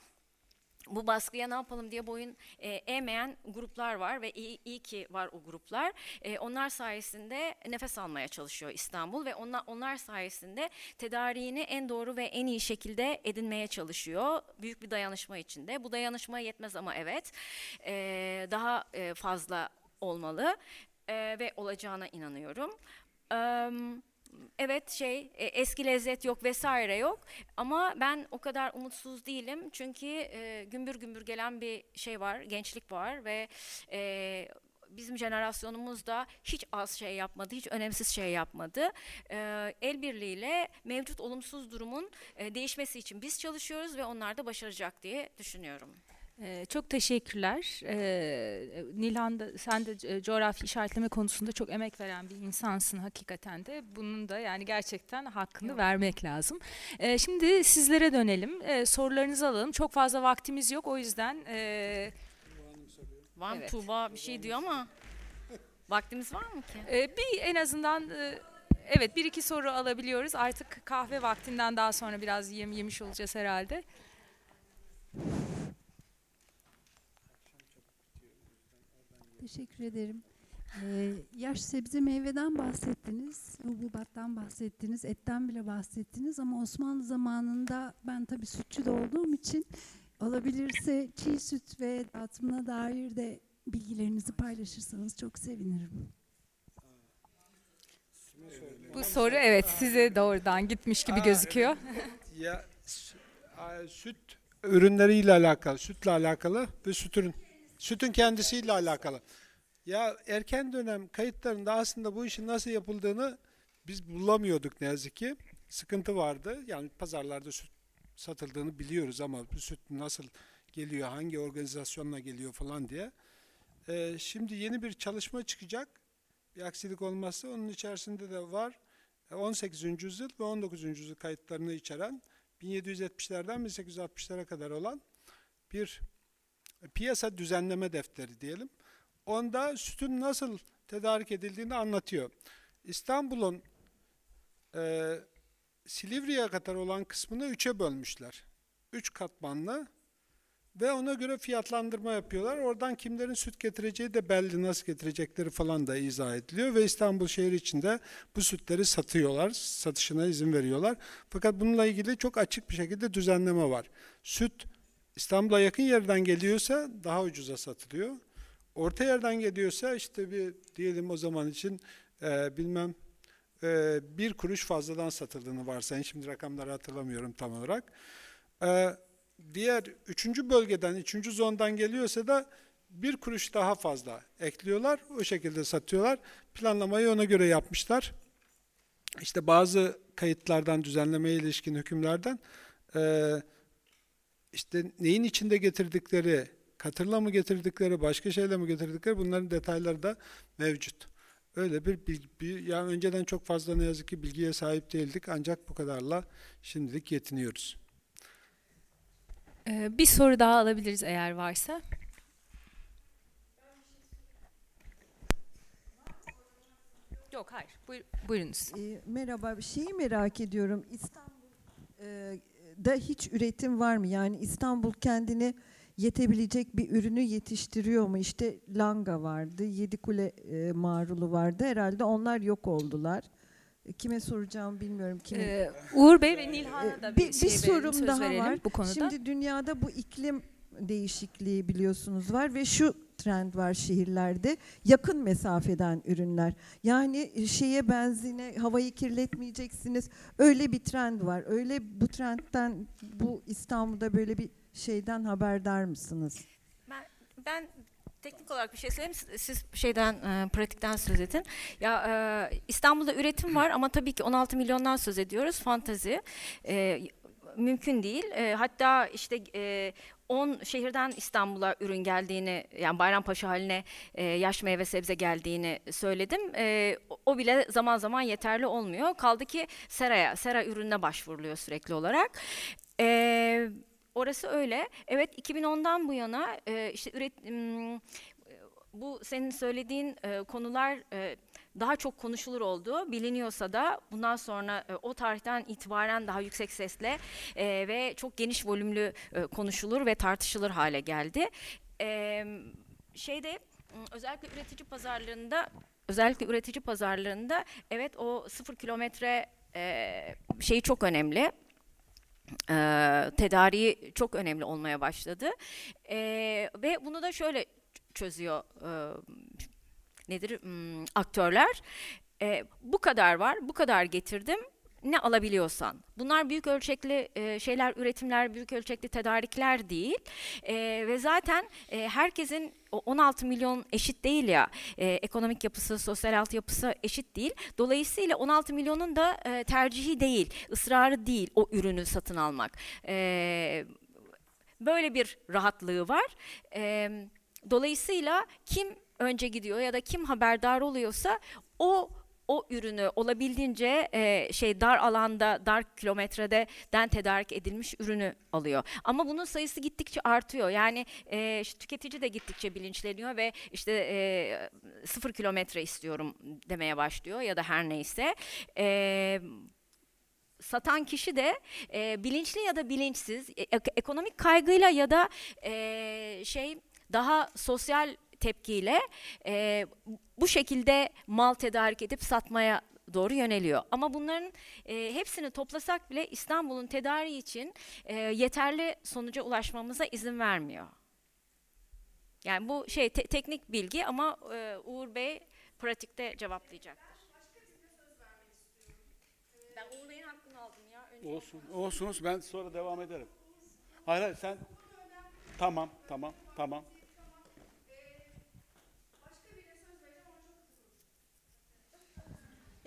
bu baskıya ne yapalım diye boyun e, eğmeyen gruplar var ve iyi, iyi ki var o gruplar. E, onlar sayesinde nefes almaya çalışıyor İstanbul ve onlar, onlar sayesinde tedariğini en doğru ve en iyi şekilde edinmeye çalışıyor. Büyük bir dayanışma içinde. Bu dayanışma yetmez ama evet e, daha e, fazla olmalı e, ve olacağına inanıyorum. Eee Evet şey e, eski lezzet yok vesaire yok. Ama ben o kadar umutsuz değilim. Çünkü e, gümbür gümbür gelen bir şey var gençlik var ve e, bizim jenerasyonumuz da hiç az şey yapmadı hiç önemsiz şey yapmadı. E, el birliğiyle mevcut olumsuz durumun e, değişmesi için biz çalışıyoruz ve onlar da başaracak diye düşünüyorum. Ee, çok teşekkürler. Ee, Nilhan da sen de e, coğrafi işaretleme konusunda çok emek veren bir insansın hakikaten de. Bunun da yani gerçekten hakkını vermek lazım. Ee, şimdi sizlere dönelim. Ee, sorularınızı alalım. Çok fazla vaktimiz yok o yüzden e, Var mı Evet. Tuğba bir şey diyor ama vaktimiz var mı ki? bir en azından e, evet bir iki soru alabiliyoruz. Artık kahve vaktinden daha sonra biraz yem yemiş olacağız herhalde. Teşekkür ederim. Ee, yaş sebze meyveden bahsettiniz, hububattan bahsettiniz, etten bile bahsettiniz ama Osmanlı zamanında ben tabii sütçü de olduğum için olabilirse çiğ süt ve dağıtımına dair de bilgilerinizi paylaşırsanız çok sevinirim. Bu soru evet size doğrudan gitmiş gibi Aa, gözüküyor. Ya süt ürünleriyle alakalı, sütle alakalı ve sütün sütün kendisiyle alakalı. Ya erken dönem kayıtlarında aslında bu işin nasıl yapıldığını biz bulamıyorduk ne yazık ki. Sıkıntı vardı. Yani pazarlarda süt satıldığını biliyoruz ama bu süt nasıl geliyor, hangi organizasyonla geliyor falan diye. Ee, şimdi yeni bir çalışma çıkacak. Bir aksilik olmazsa onun içerisinde de var. E, 18. yüzyıl ve 19. yüzyıl kayıtlarını içeren 1770'lerden 1860'lara kadar olan bir piyasa düzenleme defteri diyelim. Onda sütün nasıl tedarik edildiğini anlatıyor. İstanbul'un e, Silivri'ye kadar olan kısmını üçe bölmüşler. Üç katmanlı ve ona göre fiyatlandırma yapıyorlar. Oradan kimlerin süt getireceği de belli, nasıl getirecekleri falan da izah ediliyor ve İstanbul şehri içinde bu sütleri satıyorlar, satışına izin veriyorlar. Fakat bununla ilgili çok açık bir şekilde düzenleme var. Süt İstanbul'a yakın yerden geliyorsa daha ucuza satılıyor. Orta yerden geliyorsa işte bir diyelim o zaman için e, bilmem e, bir kuruş fazladan satıldığını varsayın. Şimdi rakamları hatırlamıyorum tam olarak. E, diğer üçüncü bölgeden, üçüncü zondan geliyorsa da bir kuruş daha fazla ekliyorlar. O şekilde satıyorlar. Planlamayı ona göre yapmışlar. İşte bazı kayıtlardan, düzenlemeye ilişkin hükümlerden e, işte neyin içinde getirdikleri katırla mı getirdikleri, başka şeyle mi getirdikleri bunların detayları da mevcut. Öyle bir bilgi, bir, yani önceden çok fazla ne yazık ki bilgiye sahip değildik ancak bu kadarla şimdilik yetiniyoruz. Ee, bir soru daha alabiliriz eğer varsa. Yok hayır. Buyur, buyurunuz. E, merhaba, bir şeyi merak ediyorum. İstanbul'da hiç üretim var mı? Yani İstanbul kendini yetebilecek bir ürünü yetiştiriyor mu? İşte Langa vardı, Yedikule e, marulu vardı. Herhalde onlar yok oldular. E, Kime soracağımı bilmiyorum. Kime. Ee, Uğur Bey ve Nilhan'a da Ee, bir, bir, şey bir sorum daha var. bu konuda. Şimdi dünyada bu iklim değişikliği biliyorsunuz var ve şu trend var şehirlerde yakın mesafeden ürünler. Yani şeye benzine havayı kirletmeyeceksiniz. Öyle bir trend var. Öyle bu trendten bu İstanbul'da böyle bir şeyden haberdar mısınız? Ben, ben teknik olarak bir şey söyleyeyim. Siz- Siz şeyden, e, pratikten söz edin. Ya e, İstanbul'da üretim var ama tabii ki 16 milyondan söz ediyoruz. Fantazi. E, mümkün değil. E, hatta işte e, 10 şehirden İstanbul'a ürün geldiğini, yani Bayrampaşa haline e, yaş meyve sebze geldiğini söyledim. E, o- bile zaman zaman yeterli olmuyor. Kaldı ki seraya, sera ürününe başvuruluyor sürekli olarak. E, orası öyle. Evet 2010'dan bu yana e, işte üret, m, bu senin söylediğin e, konular e, daha çok konuşulur oldu. Biliniyorsa da bundan sonra e, o tarihten itibaren daha yüksek sesle e, ve çok geniş volümlü e, konuşulur ve tartışılır hale geldi. Şeyde m, özellikle üretici pazarlarında özellikle üretici pazarlarında evet o sıfır kilometre şeyi çok önemli. E, tedariği çok önemli olmaya başladı. Ve bunu da şöyle çözüyor e, nedir hmm, aktörler. E, bu kadar var, bu kadar getirdim. Ne alabiliyorsan. Bunlar büyük ölçekli e, şeyler, üretimler, büyük ölçekli tedarikler değil. E, ve zaten e, herkesin o 16 milyon eşit değil ya. E, ekonomik yapısı, sosyal altyapısı eşit değil. Dolayısıyla 16 milyonun da e, tercihi değil, ısrarı değil o ürünü satın almak. E, böyle bir rahatlığı var. E, dolayısıyla kim önce gidiyor ya da kim haberdar oluyorsa o o ürünü olabildiğince e, şey dar alanda, dar kilometrede den tedarik edilmiş ürünü alıyor. Ama bunun sayısı gittikçe artıyor. Yani e, işte tüketici de gittikçe bilinçleniyor ve işte e, sıfır kilometre istiyorum demeye başlıyor ya da her neyse. E, satan kişi de e, bilinçli ya da bilinçsiz, e- ek- ekonomik kaygıyla ya da e, şey daha sosyal tepkiyle e, bu şekilde mal tedarik edip satmaya doğru yöneliyor. Ama bunların e, hepsini toplasak bile İstanbul'un tedariği için e, yeterli sonuca ulaşmamıza izin vermiyor. Yani bu şey te- teknik bilgi ama e, Uğur Bey pratikte cevaplayacaktır. Ben Uğur Bey'in hakkını aldım ya. Önce Olsun, olsun, olsun. Ben sonra devam ederim. Hayır, hayır sen... Tamam, tamam, tamam.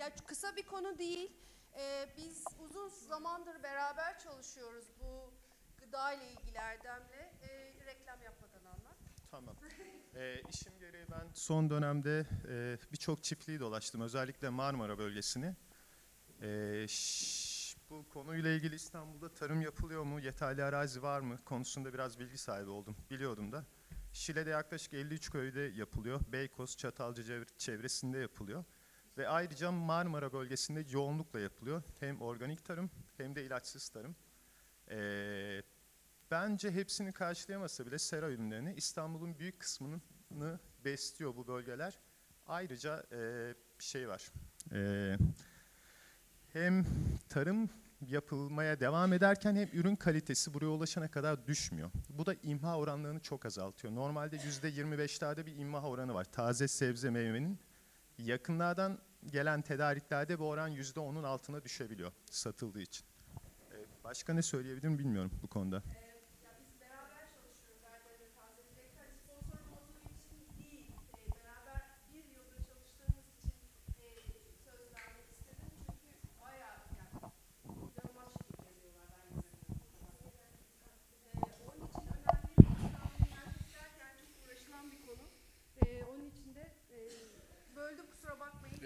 Ya ç- kısa bir konu değil. Ee, biz uzun zamandır beraber çalışıyoruz bu gıda ile ilgili Erdem'le. Ee, reklam yapmadan anlat. Tamam. Ee, işim gereği ben son dönemde e, birçok çiftliği dolaştım. Özellikle Marmara bölgesini. Ş- bu konuyla ilgili İstanbul'da tarım yapılıyor mu, yeterli arazi var mı konusunda biraz bilgi sahibi oldum. Biliyordum da. Şile'de yaklaşık 53 köyde yapılıyor. Beykoz, Çatalca çevre- çevresinde yapılıyor. Ve ayrıca Marmara bölgesinde yoğunlukla yapılıyor. Hem organik tarım hem de ilaçsız tarım. Ee, bence hepsini karşılayamasa bile sera ürünlerini İstanbul'un büyük kısmını besliyor bu bölgeler. Ayrıca e, bir şey var. E, hem tarım yapılmaya devam ederken hem ürün kalitesi buraya ulaşana kadar düşmüyor. Bu da imha oranlarını çok azaltıyor. Normalde %25'lerde bir imha oranı var. Taze sebze meyvenin yakınlardan gelen tedariklerde bu oran %10'un altına düşebiliyor satıldığı için. E, başka ne söyleyebilirim bilmiyorum bu konuda.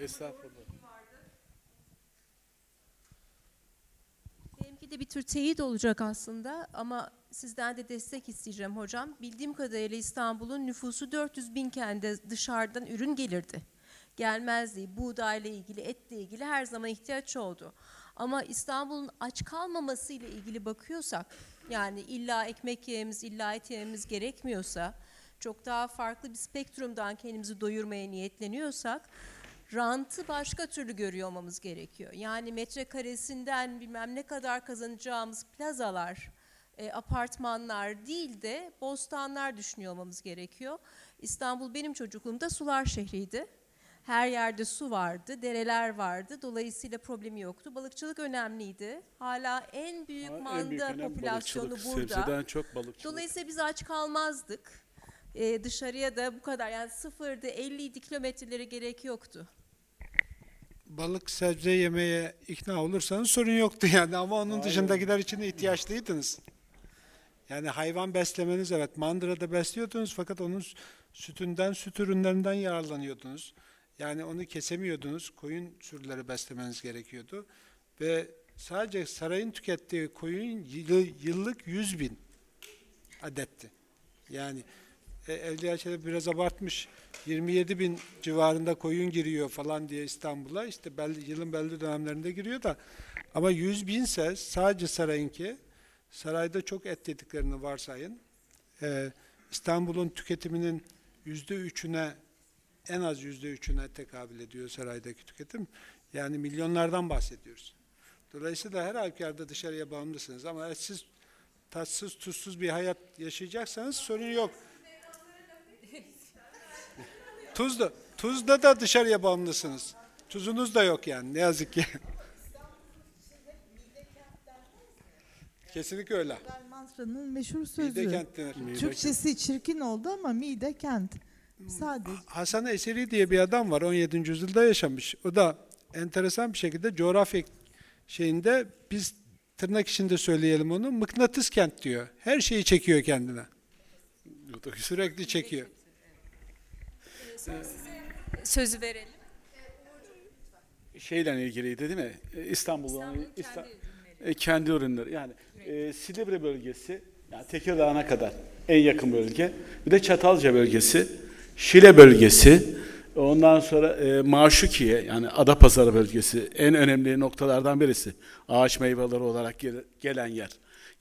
Estağfurullah. Benimki de bir tür teyit olacak aslında ama sizden de destek isteyeceğim hocam. Bildiğim kadarıyla İstanbul'un nüfusu 400 binken de dışarıdan ürün gelirdi. Gelmezdi. Buğdayla ilgili, etle ilgili her zaman ihtiyaç oldu. Ama İstanbul'un aç kalmaması ile ilgili bakıyorsak, yani illa ekmek yememiz, illa et yememiz gerekmiyorsa, çok daha farklı bir spektrumdan kendimizi doyurmaya niyetleniyorsak, rantı başka türlü görüyor olmamız gerekiyor. Yani metrekaresinden bilmem ne kadar kazanacağımız plazalar, e, apartmanlar değil de bostanlar düşünüyor olmamız gerekiyor. İstanbul benim çocukluğumda sular şehriydi. Her yerde su vardı, dereler vardı. Dolayısıyla problemi yoktu. Balıkçılık önemliydi. Hala en büyük Ha, en manda büyük önem popülasyonu burada. Sebzeden çok balıkçılık. Dolayısıyla biz aç kalmazdık. Ee, dışarıya da bu kadar yani sıfırda 50 kilometrelere gerek yoktu. Balık sebze yemeye ikna olursanız sorun yoktu yani ama onun Hayır. dışındakiler için ihtiyaçlıydınız. Yani hayvan beslemeniz evet mandırada besliyordunuz fakat onun sütünden, süt ürünlerinden yararlanıyordunuz. Yani onu kesemiyordunuz. Koyun sürüleri beslemeniz gerekiyordu. Ve sadece sarayın tükettiği koyun yıllık 100 bin adetti. Yani e, Evliya Çelebi biraz abartmış. 27 bin civarında koyun giriyor falan diye İstanbul'a. işte belli, yılın belli dönemlerinde giriyor da. Ama 100 binse sadece sarayınki, sarayda çok et yediklerini varsayın. Ee, İstanbul'un tüketiminin yüzde üçüne, en az yüzde üçüne tekabül ediyor saraydaki tüketim. Yani milyonlardan bahsediyoruz. Dolayısıyla her halükarda dışarıya bağımlısınız ama etsiz, tatsız, tuzsuz bir hayat yaşayacaksanız sorun yok. Tuzda, tuzda da dışarıya bağımlısınız. Tuzunuz da yok yani ne yazık ki. Kesinlikle öyle. Mantra'nın meşhur Mide sözü. kent denir. Mide Türkçesi çirkin oldu ama mide kent. Sadece. Hasan Eseri diye bir adam var 17. yüzyılda yaşamış. O da enteresan bir şekilde coğrafya şeyinde biz tırnak içinde söyleyelim onu mıknatıs kent diyor. Her şeyi çekiyor kendine. Sürekli çekiyor. Sözü verelim. şeyle ilgiliydi değil mi? E, İstanbul'un İsta- e, kendi ürünleri. Yani e, Silivri bölgesi, yani Tekirdağ'a kadar en yakın bölge. Bir de Çatalca bölgesi, Şile bölgesi, ondan sonra e, Maşukiye yani Adapazarı bölgesi en önemli noktalardan birisi. Ağaç meyveleri olarak gel- gelen yer.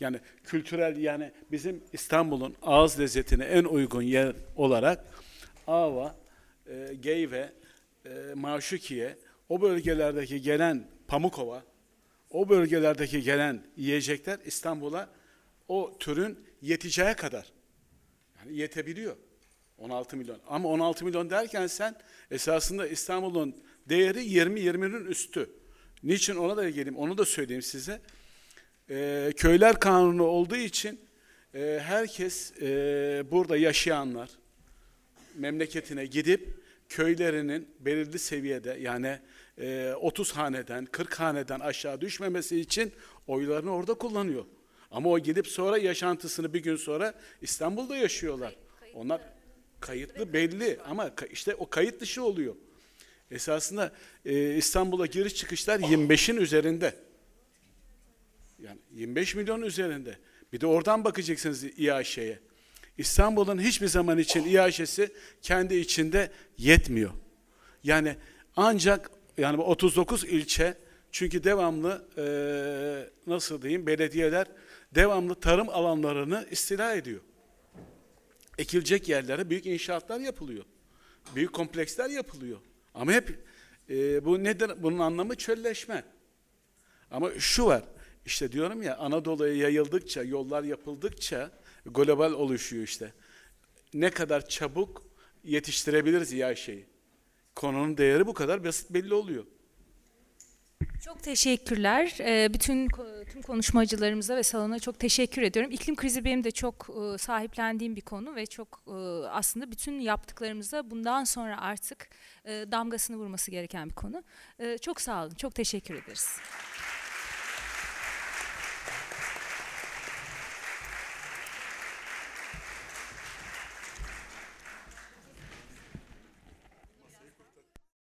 Yani kültürel yani bizim İstanbul'un ağız lezzetine en uygun yer olarak Ava, e, Geyve, e, Maşukiye, o bölgelerdeki gelen Pamukova, o bölgelerdeki gelen yiyecekler İstanbul'a o türün yeteceği kadar yani yetebiliyor. 16 milyon. Ama 16 milyon derken sen esasında İstanbul'un değeri 20-20'nin üstü. Niçin ona da geleyim, onu da söyleyeyim size. Ee, köyler kanunu olduğu için e, herkes e, burada yaşayanlar memleketine gidip köylerinin belirli seviyede yani e, 30 haneden 40 haneden aşağı düşmemesi için oylarını orada kullanıyor. Ama o gidip sonra yaşantısını bir gün sonra İstanbul'da yaşıyorlar. Onlar kayıtlı belli ama işte o kayıt dışı oluyor. Esasında e, İstanbul'a giriş çıkışlar 25'in üzerinde. Yani 25 milyon üzerinde. Bir de oradan bakacaksınız İAŞ'ye. İstanbul'un hiçbir zaman için İAŞ'si kendi içinde yetmiyor. Yani ancak yani bu 39 ilçe çünkü devamlı eee, nasıl diyeyim belediyeler devamlı tarım alanlarını istila ediyor. Ekilecek yerlere büyük inşaatlar yapılıyor. Büyük kompleksler yapılıyor. Ama hep eee, bu nedir? Bunun anlamı çölleşme. Ama şu var. işte diyorum ya Anadolu'ya yayıldıkça, yollar yapıldıkça global oluşuyor işte. Ne kadar çabuk yetiştirebiliriz ya şeyi. Konunun değeri bu kadar basit belli oluyor. Çok teşekkürler. Ee, Bütün tüm konuşmacılarımıza ve salona çok teşekkür ediyorum. İklim krizi benim de çok e, sahiplendiğim bir konu ve çok e, aslında bütün yaptıklarımıza bundan sonra artık e, damgasını vurması gereken bir konu. Çok sağ olun. Çok teşekkür ederiz.